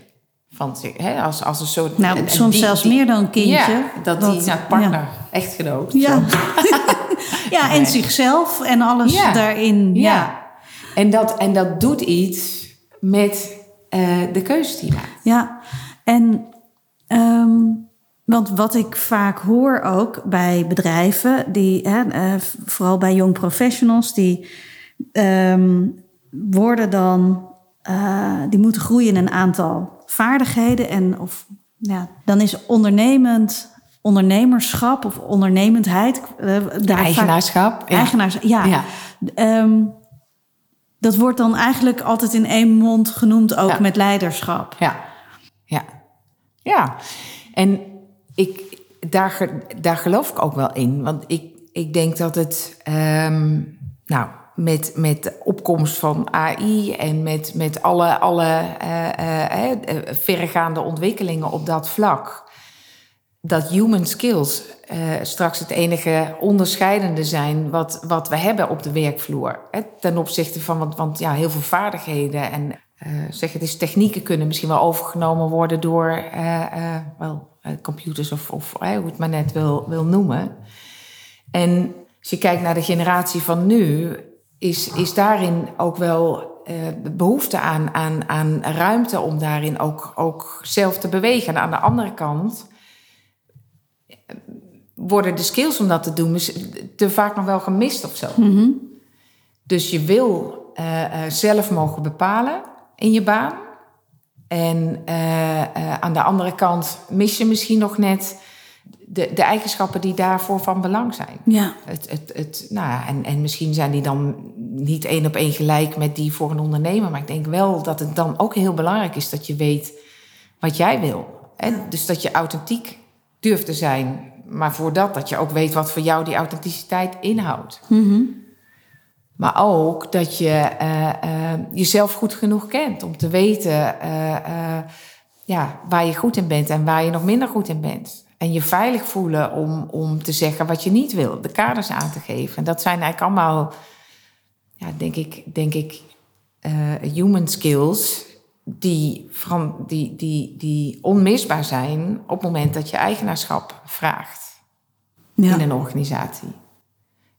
van zich. Hè? Als, als een soort. Nou, soms zelfs meer dan een kindje. Ja, dat, die naar partner, echtgenoot. Ja, ja en zichzelf en alles daarin. Ja. En, dat, en dat doet iets met uh, de keuzes die maakt. Ja, en. Um, want wat ik vaak hoor ook bij bedrijven, die, hè, uh, vooral bij young professionals, die um, worden dan, uh, die moeten groeien in een aantal vaardigheden en of ja, dan is ondernemend ondernemerschap of ondernemendheid. Uh, daar eigenaarschap. Vaak, ja. Eigenaarschap, ja. ja. Um, dat wordt dan eigenlijk altijd in één mond genoemd, ook met leiderschap. Ja, ja, ja. En ik, daar, daar geloof ik ook wel in. Want ik, ik denk dat het, um, nou, met, met de opkomst van AI en met, met alle, alle uh, uh, verregaande ontwikkelingen op dat vlak. Dat human skills straks het enige onderscheidende zijn wat, wat we hebben op de werkvloer. Hè, ten opzichte van, want, want ja, heel veel vaardigheden en zeg het is technieken kunnen misschien wel overgenomen worden door wel, computers of, of hoe het maar net wil, wil noemen. En als je kijkt naar de generatie van nu, is, is daarin ook wel uh, behoefte aan, aan, aan ruimte om daarin ook, ook zelf te bewegen. En aan de andere kant eh, worden de skills om dat te doen te vaak nog wel gemist of zo. Mhm. Dus je wil uh, zelf mogen bepalen in je baan. En aan de andere kant mis je misschien nog net de, de eigenschappen die daarvoor van belang zijn. Ja. Het, het, het, nou ja, en, en misschien zijn die dan niet één op één gelijk met die voor een ondernemer. Maar ik denk wel dat het dan ook heel belangrijk is dat je weet wat jij wil. Hè? Dus dat je authentiek durft te zijn. Maar voordat dat je ook weet wat voor jou die authenticiteit inhoudt. Mm Maar ook dat je uh, uh, jezelf goed genoeg kent om te weten uh, ja, waar je goed in bent en waar je nog minder goed in bent. En je veilig voelen om, om te zeggen wat je niet wil, de kaders aan te geven. En dat zijn eigenlijk allemaal, ja, denk ik, denk ik uh, human skills die, van, die, die, die onmisbaar zijn op het moment dat je eigenaarschap vraagt ja. in een organisatie.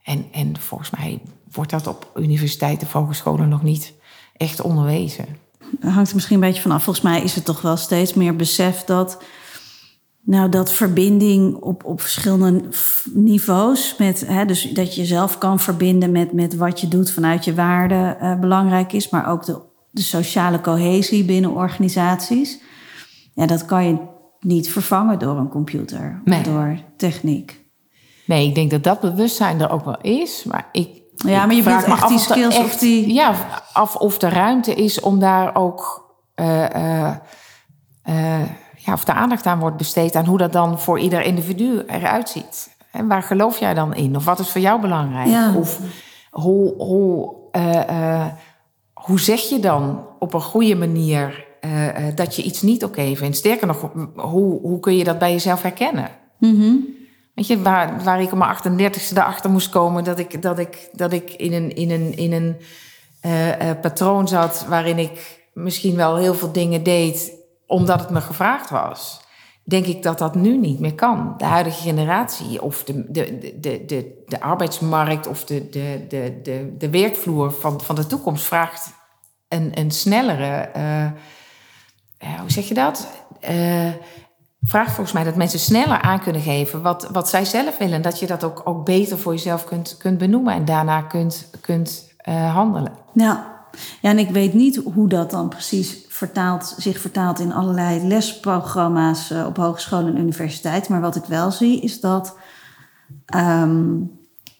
En, en volgens mij wordt dat op universiteiten, hogescholen nog niet echt onderwezen. Dat hangt er misschien een beetje vanaf. Volgens mij is het toch wel steeds meer besef dat Nou, dat verbinding op, op verschillende niveaus. Met, hè, dus dat je zelf kan verbinden met, met wat je doet vanuit je waarden uh, belangrijk is. Maar ook de, de sociale cohesie binnen organisaties. Ja, dat kan je niet vervangen door een computer. Nee. Door techniek. Nee, ik denk dat dat bewustzijn er ook wel is. Maar ik. Ja, maar je vraagt echt die skills of die. Ja, af of er ruimte is om daar ook. Uh, uh, ja, of de aandacht aan wordt besteed aan hoe dat dan voor ieder individu eruit ziet. En waar geloof jij dan in? Of wat is voor jou belangrijk? Of hoe, hoe, uh, hoe zeg je dan op een goede manier uh, dat je iets niet oké vindt? Sterker nog, hoe, hoe kun je dat bij jezelf herkennen? Mm Weet je, waar, waar ik op mijn 38e erachter moest komen dat ik, dat ik, dat ik in een, in een, in een patroon zat waarin ik misschien wel heel veel dingen deed omdat het me gevraagd was. Denk ik dat dat nu niet meer kan. De huidige generatie of de, de, de, de, de arbeidsmarkt of de, de, de, de, de werkvloer van, van de toekomst vraagt een, een snellere. Uh, hoe zeg je dat? Uh, vraagt volgens mij dat mensen sneller aan kunnen geven wat, wat zij zelf willen. En dat je dat ook, ook beter voor jezelf kunt, kunt benoemen en daarna kunt, kunt handelen. Ja. ja, en ik weet niet hoe dat dan precies vertaalt, zich vertaalt in allerlei lesprogramma's uh, op hogescholen en universiteiten. Maar wat ik wel zie is dat um,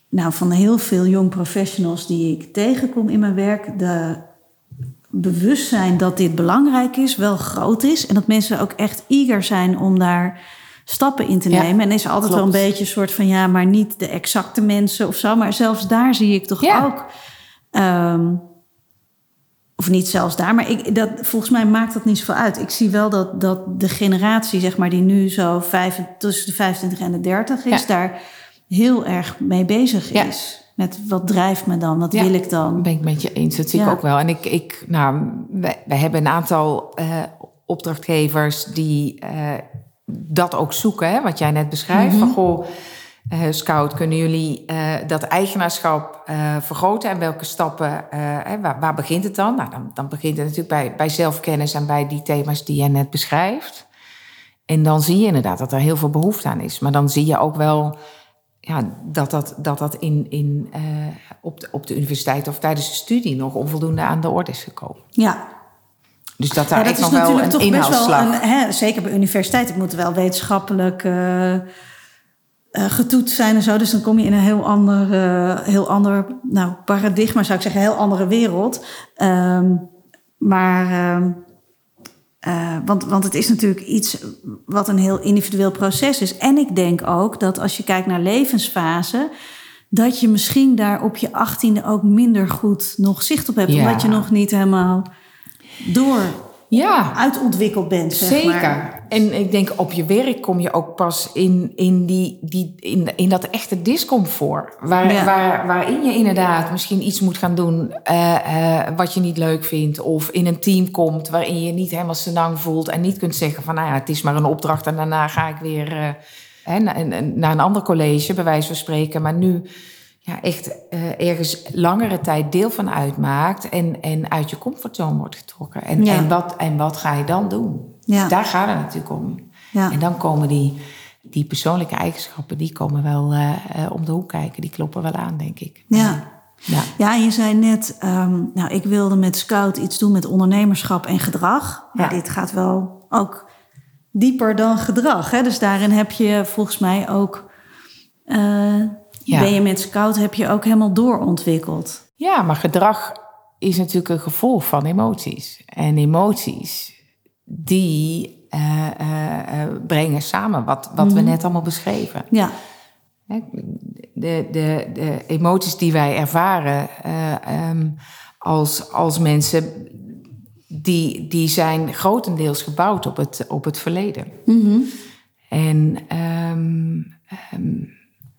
nou, van heel veel jong professionals die ik tegenkom in mijn werk, de bewustzijn dat dit belangrijk is, wel groot is. En dat mensen ook echt eager zijn om daar stappen in te nemen. en is altijd wel een beetje een soort van ja, maar niet de exacte mensen of zo. Maar zelfs daar zie ik toch ja. ook. Um, of niet zelfs daar, maar ik, dat, volgens mij maakt dat niet zoveel uit. Ik zie wel dat, dat de generatie, zeg maar, die nu zo vijf, tussen de 25 en de 30 is, daar heel erg mee bezig is. Met wat drijft me dan? Wat wil ik dan? Ben ik met je eens. Dat zie ik ook wel. En ik, ik nou, we, we hebben een aantal uh, opdrachtgevers die uh, dat ook zoeken, hè, wat jij net beschrijft. Mm -hmm. Van goh Scout, kunnen jullie uh, dat eigenaarschap uh, vergroten en welke stappen, waar, waar, begint het dan? Nou, dan? Dan begint het natuurlijk bij, bij zelfkennis en bij die thema's die je net beschrijft. En dan zie je inderdaad dat er heel veel behoefte aan is. Maar dan zie je ook wel ja, dat dat, dat, dat in, in, op, de, op de universiteit of tijdens de studie nog onvoldoende aan de orde is gekomen. Ja, dus dat daar ja, dat nog wel een toch best wel een, hè, zeker bij universiteiten moet wel wetenschappelijk uh, uh, getoetst zijn en zo. Dus dan kom je in een heel ander, uh, heel ander nou, paradigma, zou ik zeggen, een heel andere wereld. Um, maar, uh, want, want het is natuurlijk iets wat een heel individueel proces is. En ik denk ook dat als je kijkt naar levensfase, dat je misschien daar op je achttiende ook minder goed nog zicht op hebt. Ja. Omdat je nog niet helemaal door ja. uitontwikkeld bent. Zeg Zeker. Maar. En ik denk op je werk kom je ook pas in, in, die, die, in, in dat echte discomfort. Waar, ja. waar, waarin je inderdaad misschien iets moet gaan doen uh, uh, wat je niet leuk vindt. Of in een team komt waarin je niet helemaal senang voelt. En niet kunt zeggen van nou ja, het is maar een opdracht en daarna ga ik weer uh, hè, naar, naar een ander college, bij wijze van spreken. Maar nu ja, echt uh, ergens langere tijd deel van uitmaakt en, en uit je comfortzone wordt getrokken. En, ja. en, wat, en wat ga je dan doen? Ja. Daar gaat het natuurlijk om. Ja. En dan komen die, die persoonlijke eigenschappen, die komen wel uh, uh, om de hoek kijken. Die kloppen wel aan, denk ik. Ja. Ja. ja, je zei net, um, nou, ik wilde met Scout iets doen met ondernemerschap en gedrag. Maar dit gaat wel ook dieper dan gedrag. Hè? Dus daarin heb je volgens mij ook ja. ben je met scout, heb je ook helemaal doorontwikkeld. Ja, maar gedrag is natuurlijk een gevolg van emoties. En emoties, die uh, uh, brengen samen wat, wat we net allemaal beschreven. Ja. De, de, de emoties die wij ervaren uh, um, als, als mensen, die, die zijn grotendeels gebouwd op het, op het verleden. Mm-hmm. En um, um,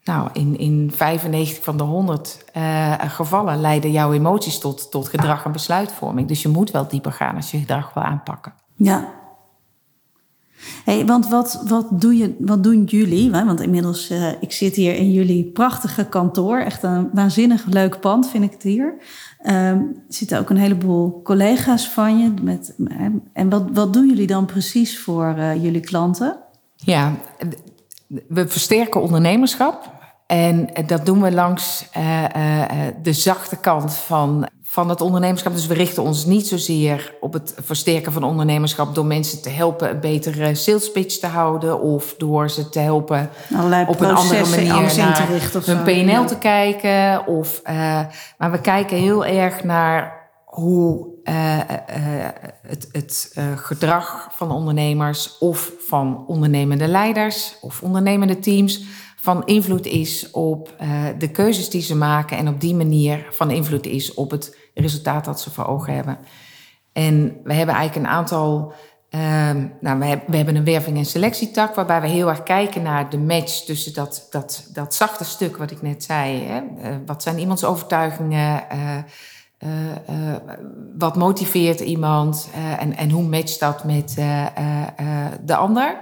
nou, in, in 95 van de 100 uh, gevallen leiden jouw emoties tot, tot gedrag en besluitvorming. Dus je moet wel dieper gaan als je gedrag wil aanpakken. Ja. Hey, want wat, wat, doe je, wat doen jullie? Want inmiddels, uh, ik zit hier in jullie prachtige kantoor. Echt een waanzinnig leuk pand vind ik het hier. Um, er zitten ook een heleboel collega's van je. Met, en wat, wat doen jullie dan precies voor uh, jullie klanten? Ja, we versterken ondernemerschap. En dat doen we langs uh, de zachte kant van, van het ondernemerschap. Dus we richten ons niet zozeer op het versterken van ondernemerschap door mensen te helpen een betere sales pitch te houden of door ze te helpen Allerlei op een andere manier naar te richten of hun PNL ja. te kijken. Of, uh, maar we kijken heel erg naar hoe het, het gedrag van ondernemers of van ondernemende leiders of ondernemende teams van invloed is op uh, de keuzes die ze maken en op die manier van invloed is op het resultaat dat ze voor ogen hebben. En we hebben eigenlijk een aantal. Uh, nou, we, hebben, we hebben een werving- en selectietak waarbij we heel erg kijken naar de match tussen dat, dat, dat zachte stuk wat ik net zei. Hè? Uh, wat zijn iemands overtuigingen? Uh, wat motiveert iemand? en, en hoe matcht dat met de ander?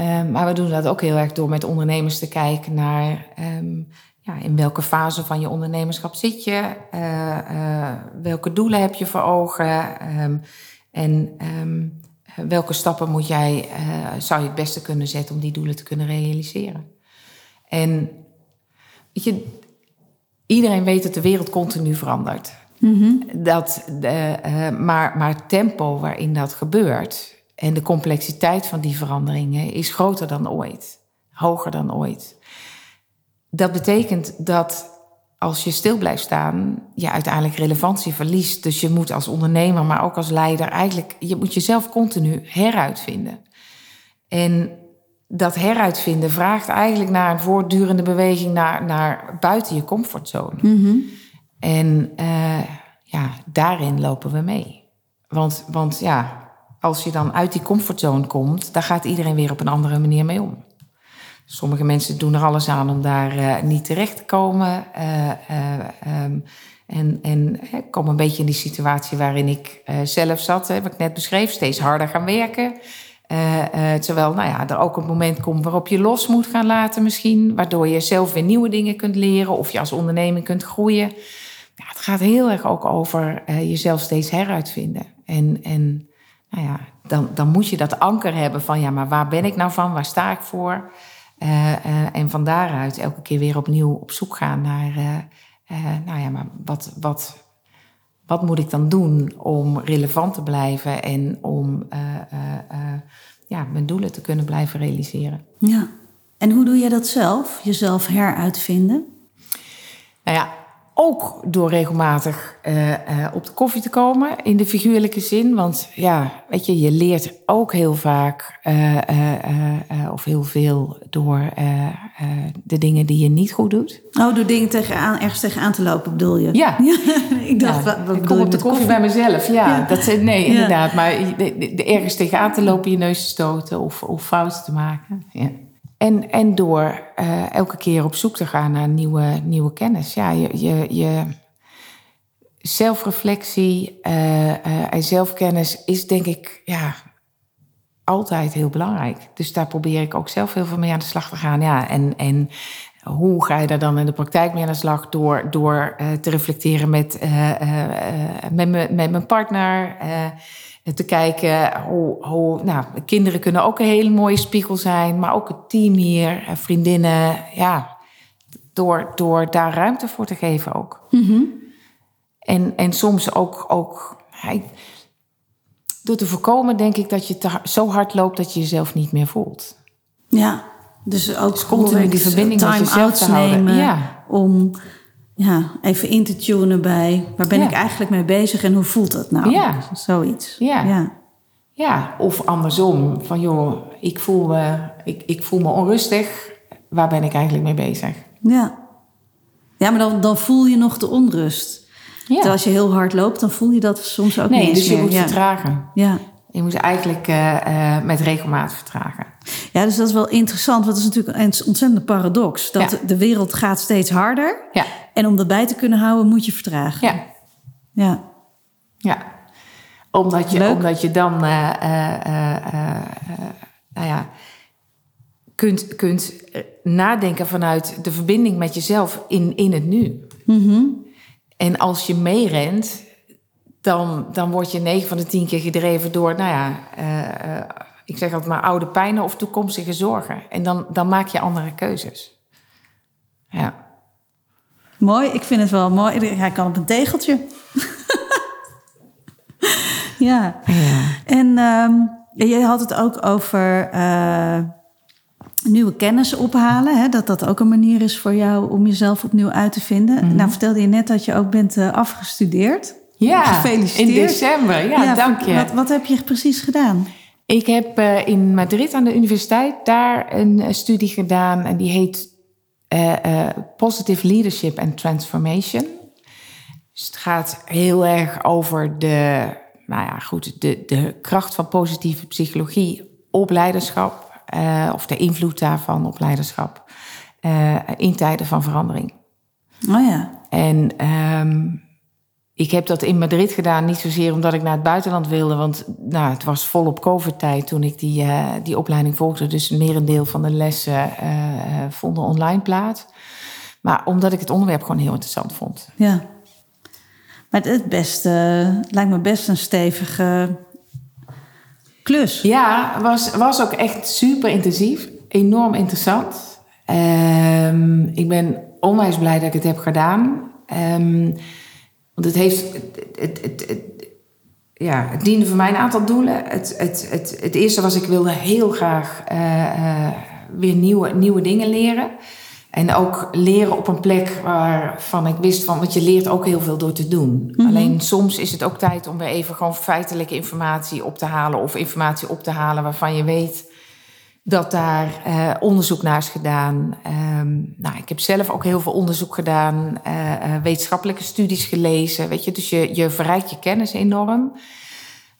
Um, maar we doen dat ook heel erg door met ondernemers te kijken naar um, ja, in welke fase van je ondernemerschap zit je, uh, uh, welke doelen heb je voor ogen um, en welke stappen moet jij, uh, zou je het beste kunnen zetten om die doelen te kunnen realiseren. En weet je, iedereen weet dat de wereld continu verandert. Mm -hmm. dat, maar, maar het tempo waarin dat gebeurt, en de complexiteit van die veranderingen is groter dan ooit, hoger dan ooit. Dat betekent dat als je stil blijft staan, je uiteindelijk relevantie verliest. Dus je moet als ondernemer, maar ook als leider, eigenlijk, je moet jezelf continu heruitvinden. En dat heruitvinden vraagt eigenlijk naar een voortdurende beweging naar, naar buiten je comfortzone. Mm -hmm. En uh, ja, daarin lopen we mee. Want, want ja, als je dan uit die comfortzone komt, dan gaat iedereen weer op een andere manier mee om. Sommige mensen doen er alles aan om daar uh, niet terecht te komen. Uh, uh, um, en, en kom een beetje in die situatie waarin ik zelf zat, hè, wat ik net beschreef, steeds harder gaan werken. terwijl nou ja, er ook een moment komt waarop je los moet gaan laten misschien, waardoor je zelf weer nieuwe dingen kunt leren of je als onderneming kunt groeien. Ja, het gaat heel erg ook over jezelf steeds heruitvinden. En, en nou ja, dan, dan moet je dat anker hebben van ja, maar waar ben ik nou van? Waar sta ik voor? Uh, uh, en van daaruit elke keer weer opnieuw op zoek gaan naar, uh, nou ja, maar wat, wat, wat moet ik dan doen om relevant te blijven en om ja, mijn doelen te kunnen blijven realiseren? Ja, en hoe doe je dat zelf? Jezelf heruitvinden? Nou ja, ook door regelmatig uh, uh, op de koffie te komen, in de figuurlijke zin. Want ja, weet je, je leert ook heel vaak uh, of heel veel door de dingen die je niet goed doet. Oh, door dingen tegenaan, ergens tegenaan te lopen, bedoel je? Ja. ik dacht, ja. wat, ik kom op de koffie, bij mezelf, ja. ja. Dat, nee, inderdaad. Maar de ergens tegenaan te lopen, je neus te stoten of, of fouten te maken. Ja. En, en door uh, elke keer op zoek te gaan naar nieuwe, nieuwe kennis. Ja, je, je, je zelfreflectie uh, uh, en zelfkennis is denk ik ja, altijd heel belangrijk. Dus daar probeer ik ook zelf heel veel mee aan de slag te gaan. Ja, en, en hoe ga je daar dan in de praktijk mee aan de slag? Door, door te reflecteren met, met, me, met mijn partner te kijken hoe, hoe nou, kinderen kunnen ook een hele mooie spiegel zijn, maar ook het team hier, vriendinnen, ja, door, door daar ruimte voor te geven ook. Mm-hmm. En, en soms ook, ook door te voorkomen, denk ik, dat je te, zo hard loopt dat je jezelf niet meer voelt. Ja, dus ook dus continu die verbinding met jezelf te houden. Nemen ja. om ja, even in te tunen bij waar ben ik eigenlijk mee bezig en hoe voelt dat nou? Ja. Zoiets. Ja. ja. Ja, of andersom. Van joh, ik voel, me, ik, ik voel me onrustig. Waar ben ik eigenlijk mee bezig? Ja. Ja, maar dan, dan voel je nog de onrust. Ja. Terwijl als je heel hard loopt, dan voel je dat soms ook nee, niet dus je meer. moet vertragen. Ja. Je moet eigenlijk uh, uh, met regelmaat vertragen. Ja, dus dat is wel interessant. Want dat is natuurlijk een ontzettende paradox. Dat ja. de wereld gaat steeds harder. Ja. En om dat bij te kunnen houden, moet je vertragen. Ja. Ja. Ja. Omdat je, omdat je dan, uh, nou ja, kunt, kunt nadenken vanuit de verbinding met jezelf in, in het nu. Mm-hmm. En als je meerent, dan, dan word je 9 van de 10 keer gedreven door, nou ja, ik zeg altijd maar oude pijnen of toekomstige zorgen. En dan, dan maak je andere keuzes. Ja. Mooi, ik vind het wel mooi. Hij kan op een tegeltje. ja. ja. En ehm, je had het ook over eh, nieuwe kennis ophalen. Hè? Dat dat ook een manier is voor jou om jezelf opnieuw uit te vinden. Mhm. Nou vertelde je net dat je ook bent eh, afgestudeerd. Ja, Gefeliciteerd. in december. Ja, dank je. Wat, wat heb je precies gedaan? Ik heb eh, in Madrid aan de universiteit daar een eh, studie gedaan en die heet eh, Positive Leadership and Transformation. Dus het gaat heel erg over de, nou ja, goed, de, de kracht van positieve psychologie op leiderschap of de invloed daarvan op leiderschap in tijden van verandering. Oh ja. En ehm, ik heb dat in Madrid gedaan, niet zozeer omdat ik naar het buitenland wilde, want nou, het was volop COVID-tijd toen ik die, eh, die opleiding volgde. Dus een merendeel van de lessen eh, eh, vonden online plaats. Maar omdat ik het onderwerp gewoon heel interessant vond. Ja. Maar het, best, eh, lijkt me best een stevige klus. Ja, was, was ook echt super intensief. Enorm interessant. Ehm, ik ben onwijs blij dat ik het heb gedaan. Ehm, want het heeft. Het, het, het, ja, het diende voor mij een aantal doelen. Het, het, het, het eerste was, ik wilde heel graag eh, eh, weer nieuwe, nieuwe dingen leren. En ook leren op een plek waarvan ik wist van, want je leert ook heel veel door te doen. Alleen soms is het ook tijd om weer even gewoon feitelijke informatie op te halen of informatie op te halen waarvan je weet dat daar eh, onderzoek naar is gedaan. Ehm, nou, ik heb zelf ook heel veel onderzoek gedaan, eh, eh, wetenschappelijke studies gelezen, weet je, dus je, je verrijkt je kennis enorm.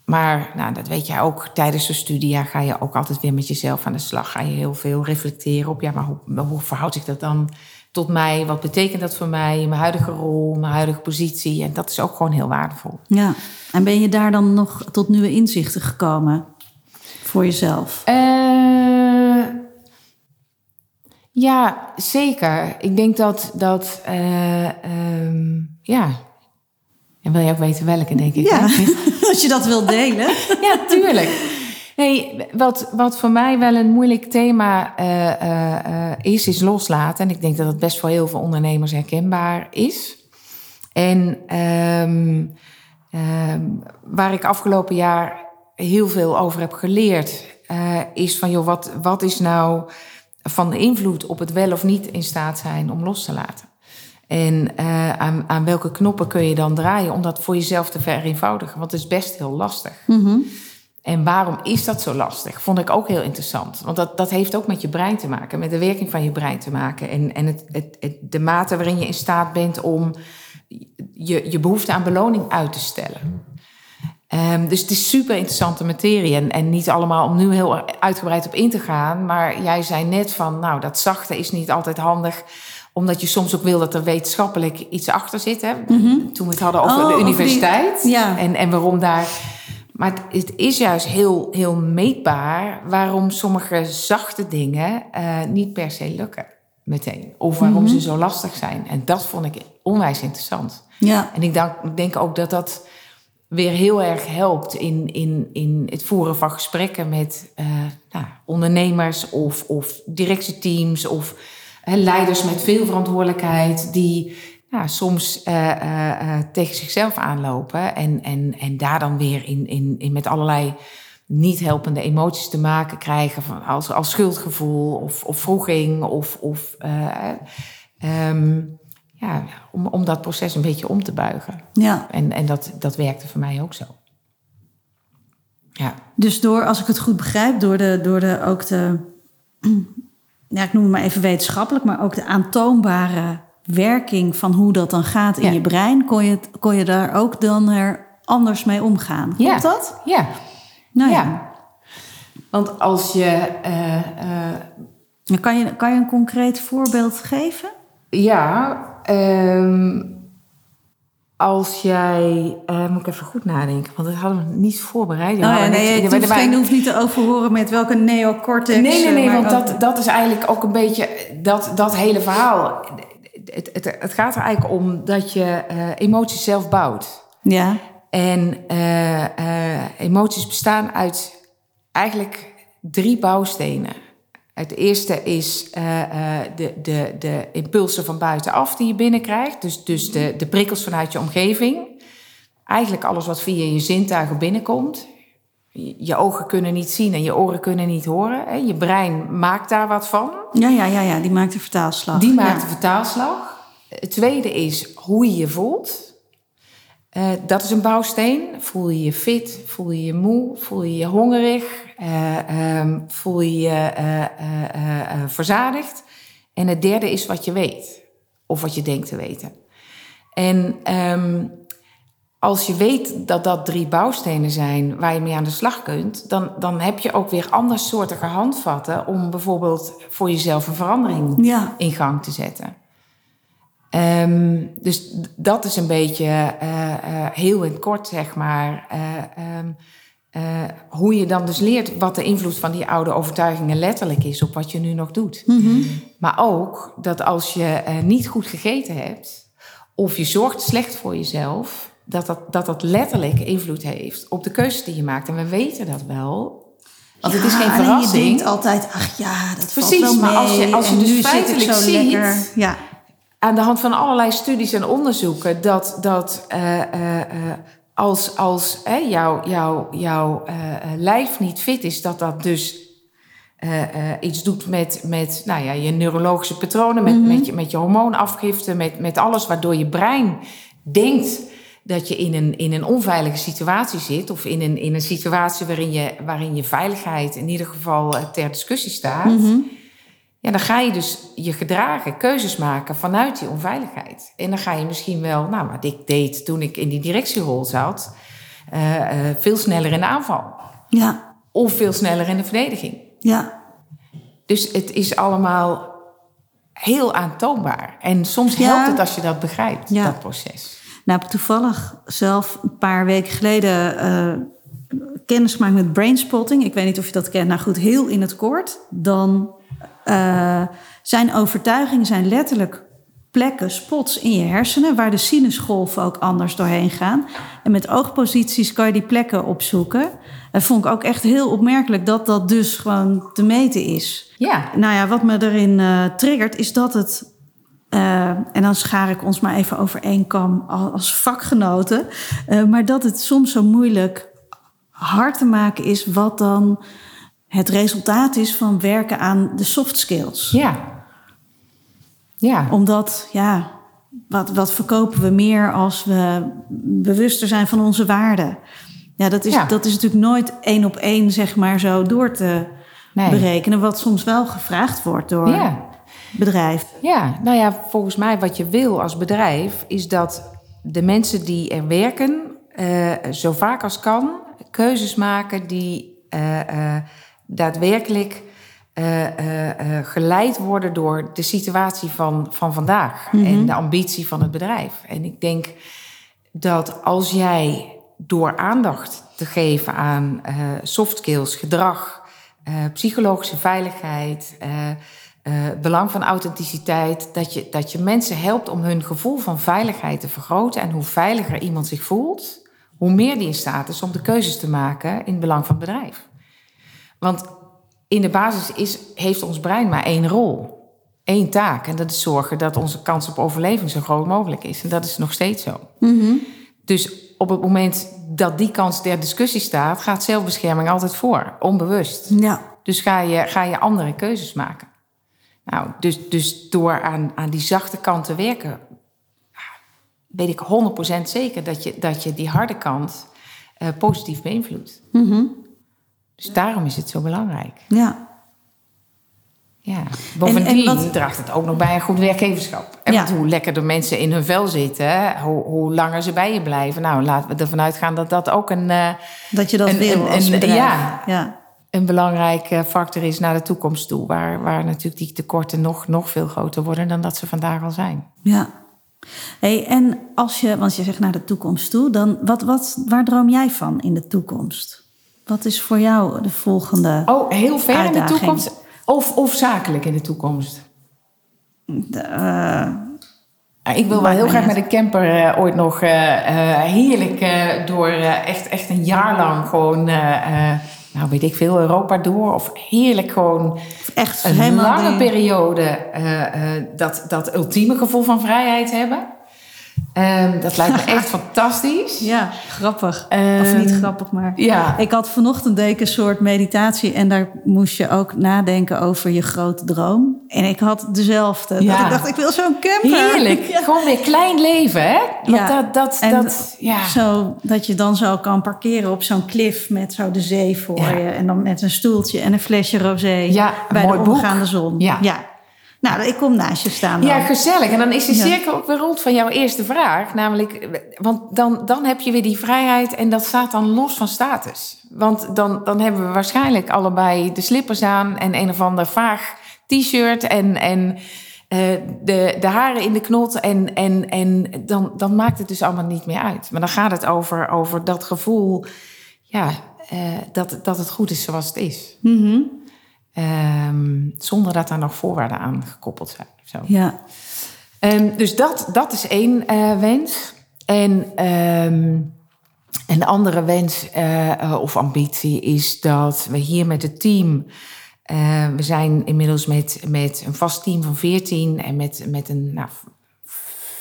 Maar nou, dat weet jij ook, tijdens zo'n studie ja, ga je ook altijd weer met jezelf aan de slag. Ga je heel veel reflecteren op, ja, maar hoe, hoe verhoudt zich dat dan tot mij? Wat betekent dat voor mij, mijn huidige rol, mijn huidige positie? En dat is ook gewoon heel waardevol. Ja. En ben je daar dan nog tot nieuwe inzichten gekomen voor jezelf? Ja, zeker. Ik denk dat, dat eh, ehm, ja. En wil je ook weten welke, denk ik. Ja, als je dat wilt delen. ja, tuurlijk. Nee, wat, wat voor mij wel een moeilijk thema eh, eh, is, is loslaten. En ik denk dat het best voor heel veel ondernemers herkenbaar is. En ehm, ehm, waar ik afgelopen jaar heel veel over heb geleerd, is van joh, wat, wat is nou van invloed op het wel of niet in staat zijn om los te laten? En eh, aan, aan welke knoppen kun je dan draaien om dat voor jezelf te vereenvoudigen? Want het is best heel lastig. En waarom is dat zo lastig? Vond ik ook heel interessant. Want dat, dat heeft ook met je brein te maken, met de werking van je brein te maken. En, en het, het, het, de mate waarin je in staat bent om je, je behoefte aan beloning uit te stellen. Ehm, dus het is super interessante materie. En, en niet allemaal om nu heel uitgebreid op in te gaan. Maar jij zei net van, nou, dat zachte is niet altijd handig omdat je soms ook wil dat er wetenschappelijk iets achter zit. Hè? Toen we het hadden over Oh, de die- universiteit. ja. En, en waarom daar. Maar het, is juist heel, heel meetbaar waarom sommige zachte dingen eh, niet per se lukken meteen. Of waarom ze zo lastig zijn. En dat vond ik onwijs interessant. Ja. En ik denk, ik denk ook dat dat weer heel erg helpt in, in, in het voeren van gesprekken met eh, nou, ondernemers of, of directieteams of leiders met veel verantwoordelijkheid die nou, soms eh, eh, tegen zichzelf aanlopen en, en, en daar dan weer in, in, in met allerlei niet helpende emoties te maken krijgen, van, als, als schuldgevoel of, of vroeging of, of eh, ehm, ja, om, om dat proces een beetje om te buigen. ja. En, en dat, dat werkte voor mij ook zo. Ja. Dus door, als ik het goed begrijp, door de, door de ook de, ja, ik noem het maar even wetenschappelijk, maar ook de aantoonbare werking van hoe dat dan gaat in Ja. je brein, kon je, kon je daar ook dan er anders mee omgaan. Klopt Ja. dat? Ja. Nou ja. ja. Want als je... eh, eh, Kan je, kan je een concreet voorbeeld geven? ja, ehm, als jij... eh, moet ik even goed nadenken, want dat hadden we niet voorbereid. Oh ja, nee, het wij- hoeft, wij- geen, hoeft niet te overhoren met welke neocortex. Nee, nee, nee, eh, maar want dat, dat is eigenlijk ook een beetje dat, dat hele verhaal. Het, het, het gaat er eigenlijk om dat je eh, emoties zelf bouwt. Ja, En eh, eh, emoties bestaan uit eigenlijk drie bouwstenen. Het eerste is uh, uh, de, de, de impulsen van buitenaf die je binnenkrijgt. Dus, dus de, de prikkels vanuit je omgeving. Eigenlijk alles wat via je zintuigen binnenkomt. Je ogen kunnen niet zien en je oren kunnen niet horen. Je brein maakt daar wat van. Ja, ja, ja, ja. die maakt de vertaalslag. Die maakt ja. de vertaalslag. Het tweede is hoe je je voelt. Uh, dat is een bouwsteen. Voel je je fit? Voel je je moe? Voel je je hongerig? Uh, um, voel je je uh, verzadigd? En het derde is wat je weet. Of wat je denkt te weten. En um, als je weet dat dat drie bouwstenen zijn waar je mee aan de slag kunt, dan, dan heb je ook weer andersoortige handvatten om bijvoorbeeld voor jezelf een verandering ja. in gang te zetten. Um, dus dat is een beetje uh, uh, heel in kort, zeg maar. Uh, um, hoe je dan dus leert wat de invloed van die oude overtuigingen letterlijk is op wat je nu nog doet. Mm -hmm. Maar ook dat als je niet goed gegeten hebt of je zorgt slecht voor jezelf, dat dat, dat dat letterlijk invloed heeft op de keuzes die je maakt. En we weten dat wel. Want ja, het is geen verrassing. je denkt altijd, ach ja, dat Precies, valt wel maar mee. als je, als je en dus feitelijk ziet. Ja. Aan de hand van allerlei studies en onderzoeken, dat, dat uh, uh, als, als uh, jouw jou, jou, lijf niet fit is, dat dat dus iets doet met, met nou ja, je neurologische patronen, met, Mhm. met, je, met je hormoonafgifte, met, met alles waardoor je brein denkt dat je in een, in een onveilige situatie zit, of in een, in een situatie waarin je, waarin je veiligheid in ieder geval ter discussie staat. Mhm. Ja, dan ga je dus je gedragen, keuzes maken vanuit die onveiligheid. En dan ga je misschien wel, nou, wat ik deed toen ik in die directierol zat, uh, uh, veel sneller in de aanval. Ja. Of veel sneller in de verdediging. Ja. Dus het is allemaal heel aantoonbaar. En soms Ja. helpt het als je dat begrijpt, Ja. dat proces. Nou, toevallig zelf een paar weken geleden uh, kennis gemaakt met brainspotting. Ik weet niet of je dat kent. Nou goed, heel in het kort. Dan uh, zijn overtuigingen zijn letterlijk plekken, spots in je hersenen... waar de sinusgolven ook anders doorheen gaan. En met oogposities kan je die plekken opzoeken. Dat vond ik ook echt heel opmerkelijk dat dat dus gewoon te meten is. Ja. Nou ja, wat me erin uh, triggert is dat het uh, en dan schaar ik ons maar even over één kam als vakgenoten. Uh, maar dat het soms zo moeilijk hard te maken is wat dan het resultaat is van werken aan de soft skills. Ja. Ja. Omdat, ja, wat, wat verkopen we meer als we bewuster zijn van onze waarden? Ja, dat is, Ja. dat is natuurlijk nooit één op één, zeg maar, zo door te Nee. berekenen. Wat soms wel gevraagd wordt door Ja. bedrijf. Ja, nou ja, volgens mij wat je wil als bedrijf is dat de mensen die er werken, uh, zo vaak als kan, keuzes maken die uh, uh, daadwerkelijk geleid worden door de situatie van, van vandaag Mhm. en de ambitie van het bedrijf. En ik denk dat als jij door aandacht te geven aan soft skills, gedrag, psychologische veiligheid. Uh, belang van authenticiteit, dat je, dat je mensen helpt om hun gevoel van veiligheid te vergroten. En hoe veiliger iemand zich voelt, hoe meer die in staat is om de keuzes te maken in het belang van het bedrijf. Want in de basis is, heeft ons brein maar één rol, één taak. En dat is zorgen dat onze kans op overleving zo groot mogelijk is. En dat is nog steeds zo. Mm -hmm. Dus op het moment dat die kans ter discussie staat, gaat zelfbescherming altijd voor, onbewust. Ja. Dus ga je, ga je andere keuzes maken. Nou, dus, dus door aan, aan die zachte kant te werken, weet ik 100% zeker dat je, dat je die harde kant uh, positief beïnvloedt. Mm -hmm. Dus daarom is het zo belangrijk. Ja. Ja, bovendien en, en wat... draagt het ook nog bij een goed werkgeverschap. En Ja. want hoe lekkerder mensen in hun vel zitten, hoe, hoe langer ze bij je blijven. Nou, laten we ervan uitgaan dat dat ook een, uh, Dat je dat een, wil als een- bedrijf. ja, ja. een belangrijke factor is naar de toekomst toe. Waar, waar natuurlijk die tekorten nog, nog veel groter worden dan dat ze vandaag al zijn. Ja. Hey, en als je, want je zegt naar de toekomst toe, dan wat, wat, waar droom jij van in de toekomst? Wat is voor jou de volgende? Oh, heel ver in de Uitdaging. toekomst? Of, of zakelijk in de toekomst? De, eh, Ik wil wel heel graag met een camper eh, ooit nog eh, heerlijk door echt, echt een jaar lang gewoon. nou weet ik veel, Europa door. Of heerlijk gewoon Echt een lange periode dat, dat ultieme gevoel van vrijheid hebben. Ehm, dat lijkt me echt fantastisch. Ja, grappig. of Ehm, niet grappig, maar... Ja, Ik had vanochtend deed ik een soort meditatie en daar moest je ook nadenken over je grote droom. En ik had dezelfde. Ja. Dat ik dacht, ik wil zo'n camper. heerlijk. Ja. Gewoon weer klein leven, hè? Want Ja. dat, dat, En dat, ja. Zo, dat je dan zo kan parkeren op zo'n klif met zo de zee voor je. En dan met een stoeltje en een flesje rosé bij de boek. omgaande zon. Ja. Nou, ik kom naast je staan dan. Ja, gezellig. En dan is de cirkel ook weer rond van jouw eerste vraag. Namelijk, want dan, dan heb je weer die vrijheid en dat staat dan los van status. Want dan, dan hebben we waarschijnlijk allebei de slippers aan en een of ander vaag t-shirt en, en eh, de, de haren in de knot. En, en, en dan, dan maakt het dus allemaal niet meer uit. Maar dan gaat het over, over dat gevoel, ja, eh, dat, dat het goed is zoals het is. Mhm. Ehm, zonder dat daar nog voorwaarden aan gekoppeld zijn. Zo. ja. Ehm, dus dat, dat is één eh, wens. En ehm, een andere wens eh, eh, of ambitie is dat we hier met het team. eh, we zijn inmiddels met, met een vast team van 14 en met, met een nou,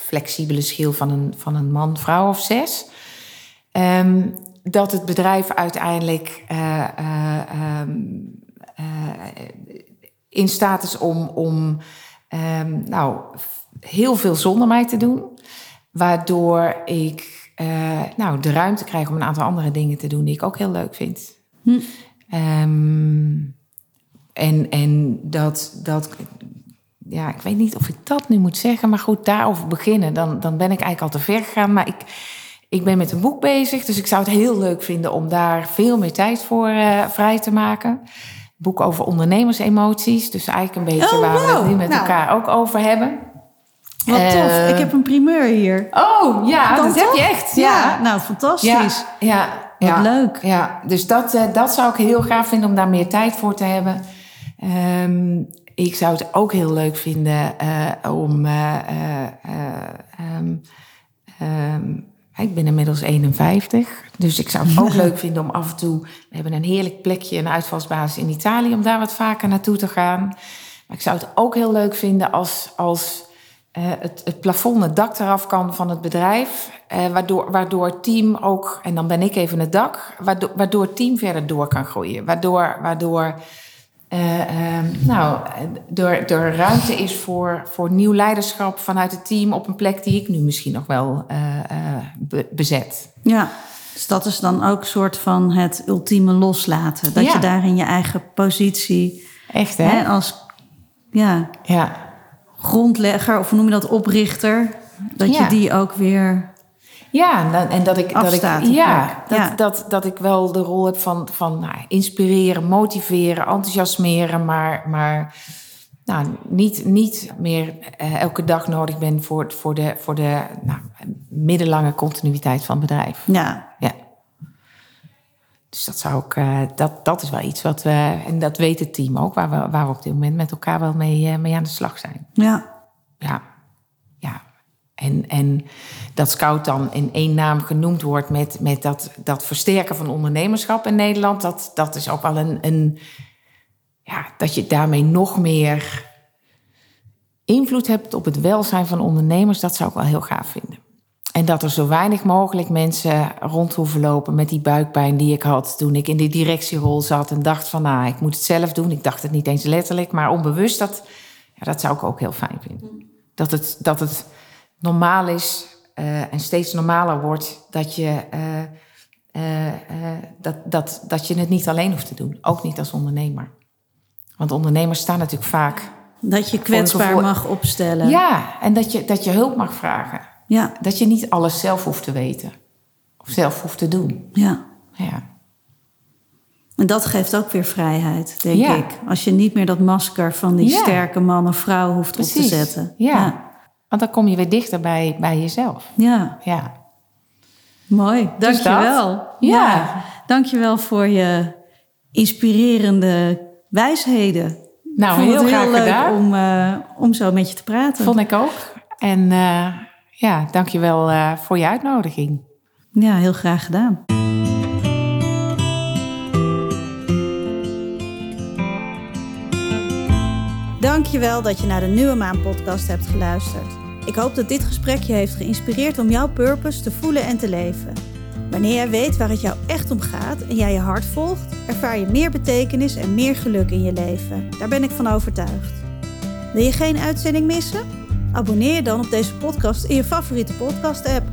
flexibele schil van een, van een man, vrouw of zes. Dat het bedrijf uiteindelijk in staat is om, om ehm, nou, heel veel zonder mij te doen. Waardoor ik eh, nou, de ruimte krijg om een aantal andere dingen te doen die ik ook heel leuk vind. Hm. Ehm, en, en dat, dat, ja, ik weet niet of ik dat nu moet zeggen, maar goed, daarover beginnen, dan, dan ben ik eigenlijk al te ver gegaan. Maar ik, ik ben met een boek bezig, dus ik zou het heel leuk vinden om daar veel meer tijd voor eh, vrij te maken. Boek over ondernemersemoties, dus eigenlijk een beetje Oh, waar we het nu met Nou. elkaar ook over hebben. Wat tof. Eh, Ik heb een primeur hier. Oh, ja, dat heb je echt. Ja, nou, fantastisch. Ja, ja, Wat ja. leuk. Ja, dus dat, eh, dat zou ik heel graag vinden om daar meer tijd voor te hebben. Ehm, ik zou het ook heel leuk vinden eh, om. ehm, ik ben inmiddels 51, dus ik zou het ook leuk vinden om af en toe. We hebben een heerlijk plekje, een uitvalsbasis in Italië, om daar wat vaker naartoe te gaan. Maar ik zou het ook heel leuk vinden als, als eh, het, het plafond, het dak eraf kan van het bedrijf. eh, waardoor, waardoor het team ook, en dan ben ik even het dak, waardoor, waardoor het team verder door kan groeien. Waardoor, waardoor ehm, nou, er, er ruimte is voor, voor nieuw leiderschap vanuit het team op een plek die ik nu misschien nog wel eh, eh, be- bezet. Ja, dus dat is dan ook een soort van het ultieme loslaten. Dat Ja. je daar in je eigen positie Echt, hè, als ja, Ja. grondlegger, of hoe noem je dat, oprichter, dat Ja. je die ook weer... Ja, en dat ik, dat ik, ja, dat, Ja. Dat, dat ik wel de rol heb van, van nou, inspireren, motiveren, enthousiasmeren, maar, maar nou, niet, niet meer eh, elke dag nodig ben voor, voor de, voor de nou, middellange continuïteit van het bedrijf. Ja, Ja. Dus dat zou ook, eh, dat, dat is wel iets wat we, en dat weet het team ook, waar we, waar we op dit moment met elkaar wel mee, eh, mee aan de slag zijn. Ja, ja. En, en dat Scout dan in één naam genoemd wordt met, met dat, dat versterken van ondernemerschap in Nederland, dat, dat is ook wel een, een. Ja, dat je daarmee nog meer invloed hebt op het welzijn van ondernemers, dat zou ik wel heel gaaf vinden. En dat er zo weinig mogelijk mensen rond hoeven lopen met die buikpijn die ik had toen ik in die directierol zat en dacht van, nou, ik moet het zelf doen. Ik dacht het niet eens letterlijk, maar onbewust, dat, ja, dat zou ik ook heel fijn vinden. Dat het, dat het normaal is eh, en steeds normaler wordt dat je, eh, eh, dat, dat, dat je het niet alleen hoeft te doen. Ook niet als ondernemer. Want ondernemers staan natuurlijk vaak. dat je kwetsbaar gevoel- mag opstellen. Ja, en dat je, dat je hulp mag vragen. ja, Dat je niet alles zelf hoeft te weten. Of zelf hoeft te doen. ja. Ja, En dat geeft ook weer vrijheid, denk Ja. ik. Als je niet meer dat masker van die Ja. sterke man of vrouw hoeft op te zetten. Ja. ja. Want dan kom je weer dichter bij, bij jezelf. Ja. Ja. Mooi, Dus dankjewel. dat. Ja. dankjewel voor je inspirerende wijsheden. Nou, heel graag leuk gedaan. om, eh, om zo met je te praten. Vond ik ook. En eh ja, dankjewel eh voor je uitnodiging. Ja, heel graag gedaan. Dankjewel dat je naar de Nieuwe Maan podcast hebt geluisterd. Ik hoop dat dit gesprek je heeft geïnspireerd om jouw purpose te voelen en te leven. Wanneer jij weet waar het jou echt om gaat en jij je hart volgt, ervaar je meer betekenis en meer geluk in je leven. Daar ben ik van overtuigd. Wil je geen uitzending missen? Abonneer je dan op deze podcast in je favoriete podcast-app.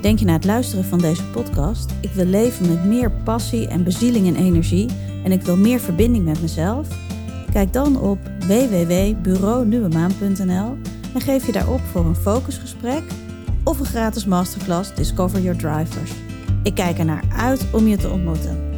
Denk je na het luisteren van deze podcast: ik wil leven met meer passie en bezieling en energie en ik wil meer verbinding met mezelf? Kijk dan op www.bureaunieuwemaan.nl en geef je daarop voor een focusgesprek of een gratis masterclass Discover Your Drivers. Ik kijk er naar uit om je te ontmoeten.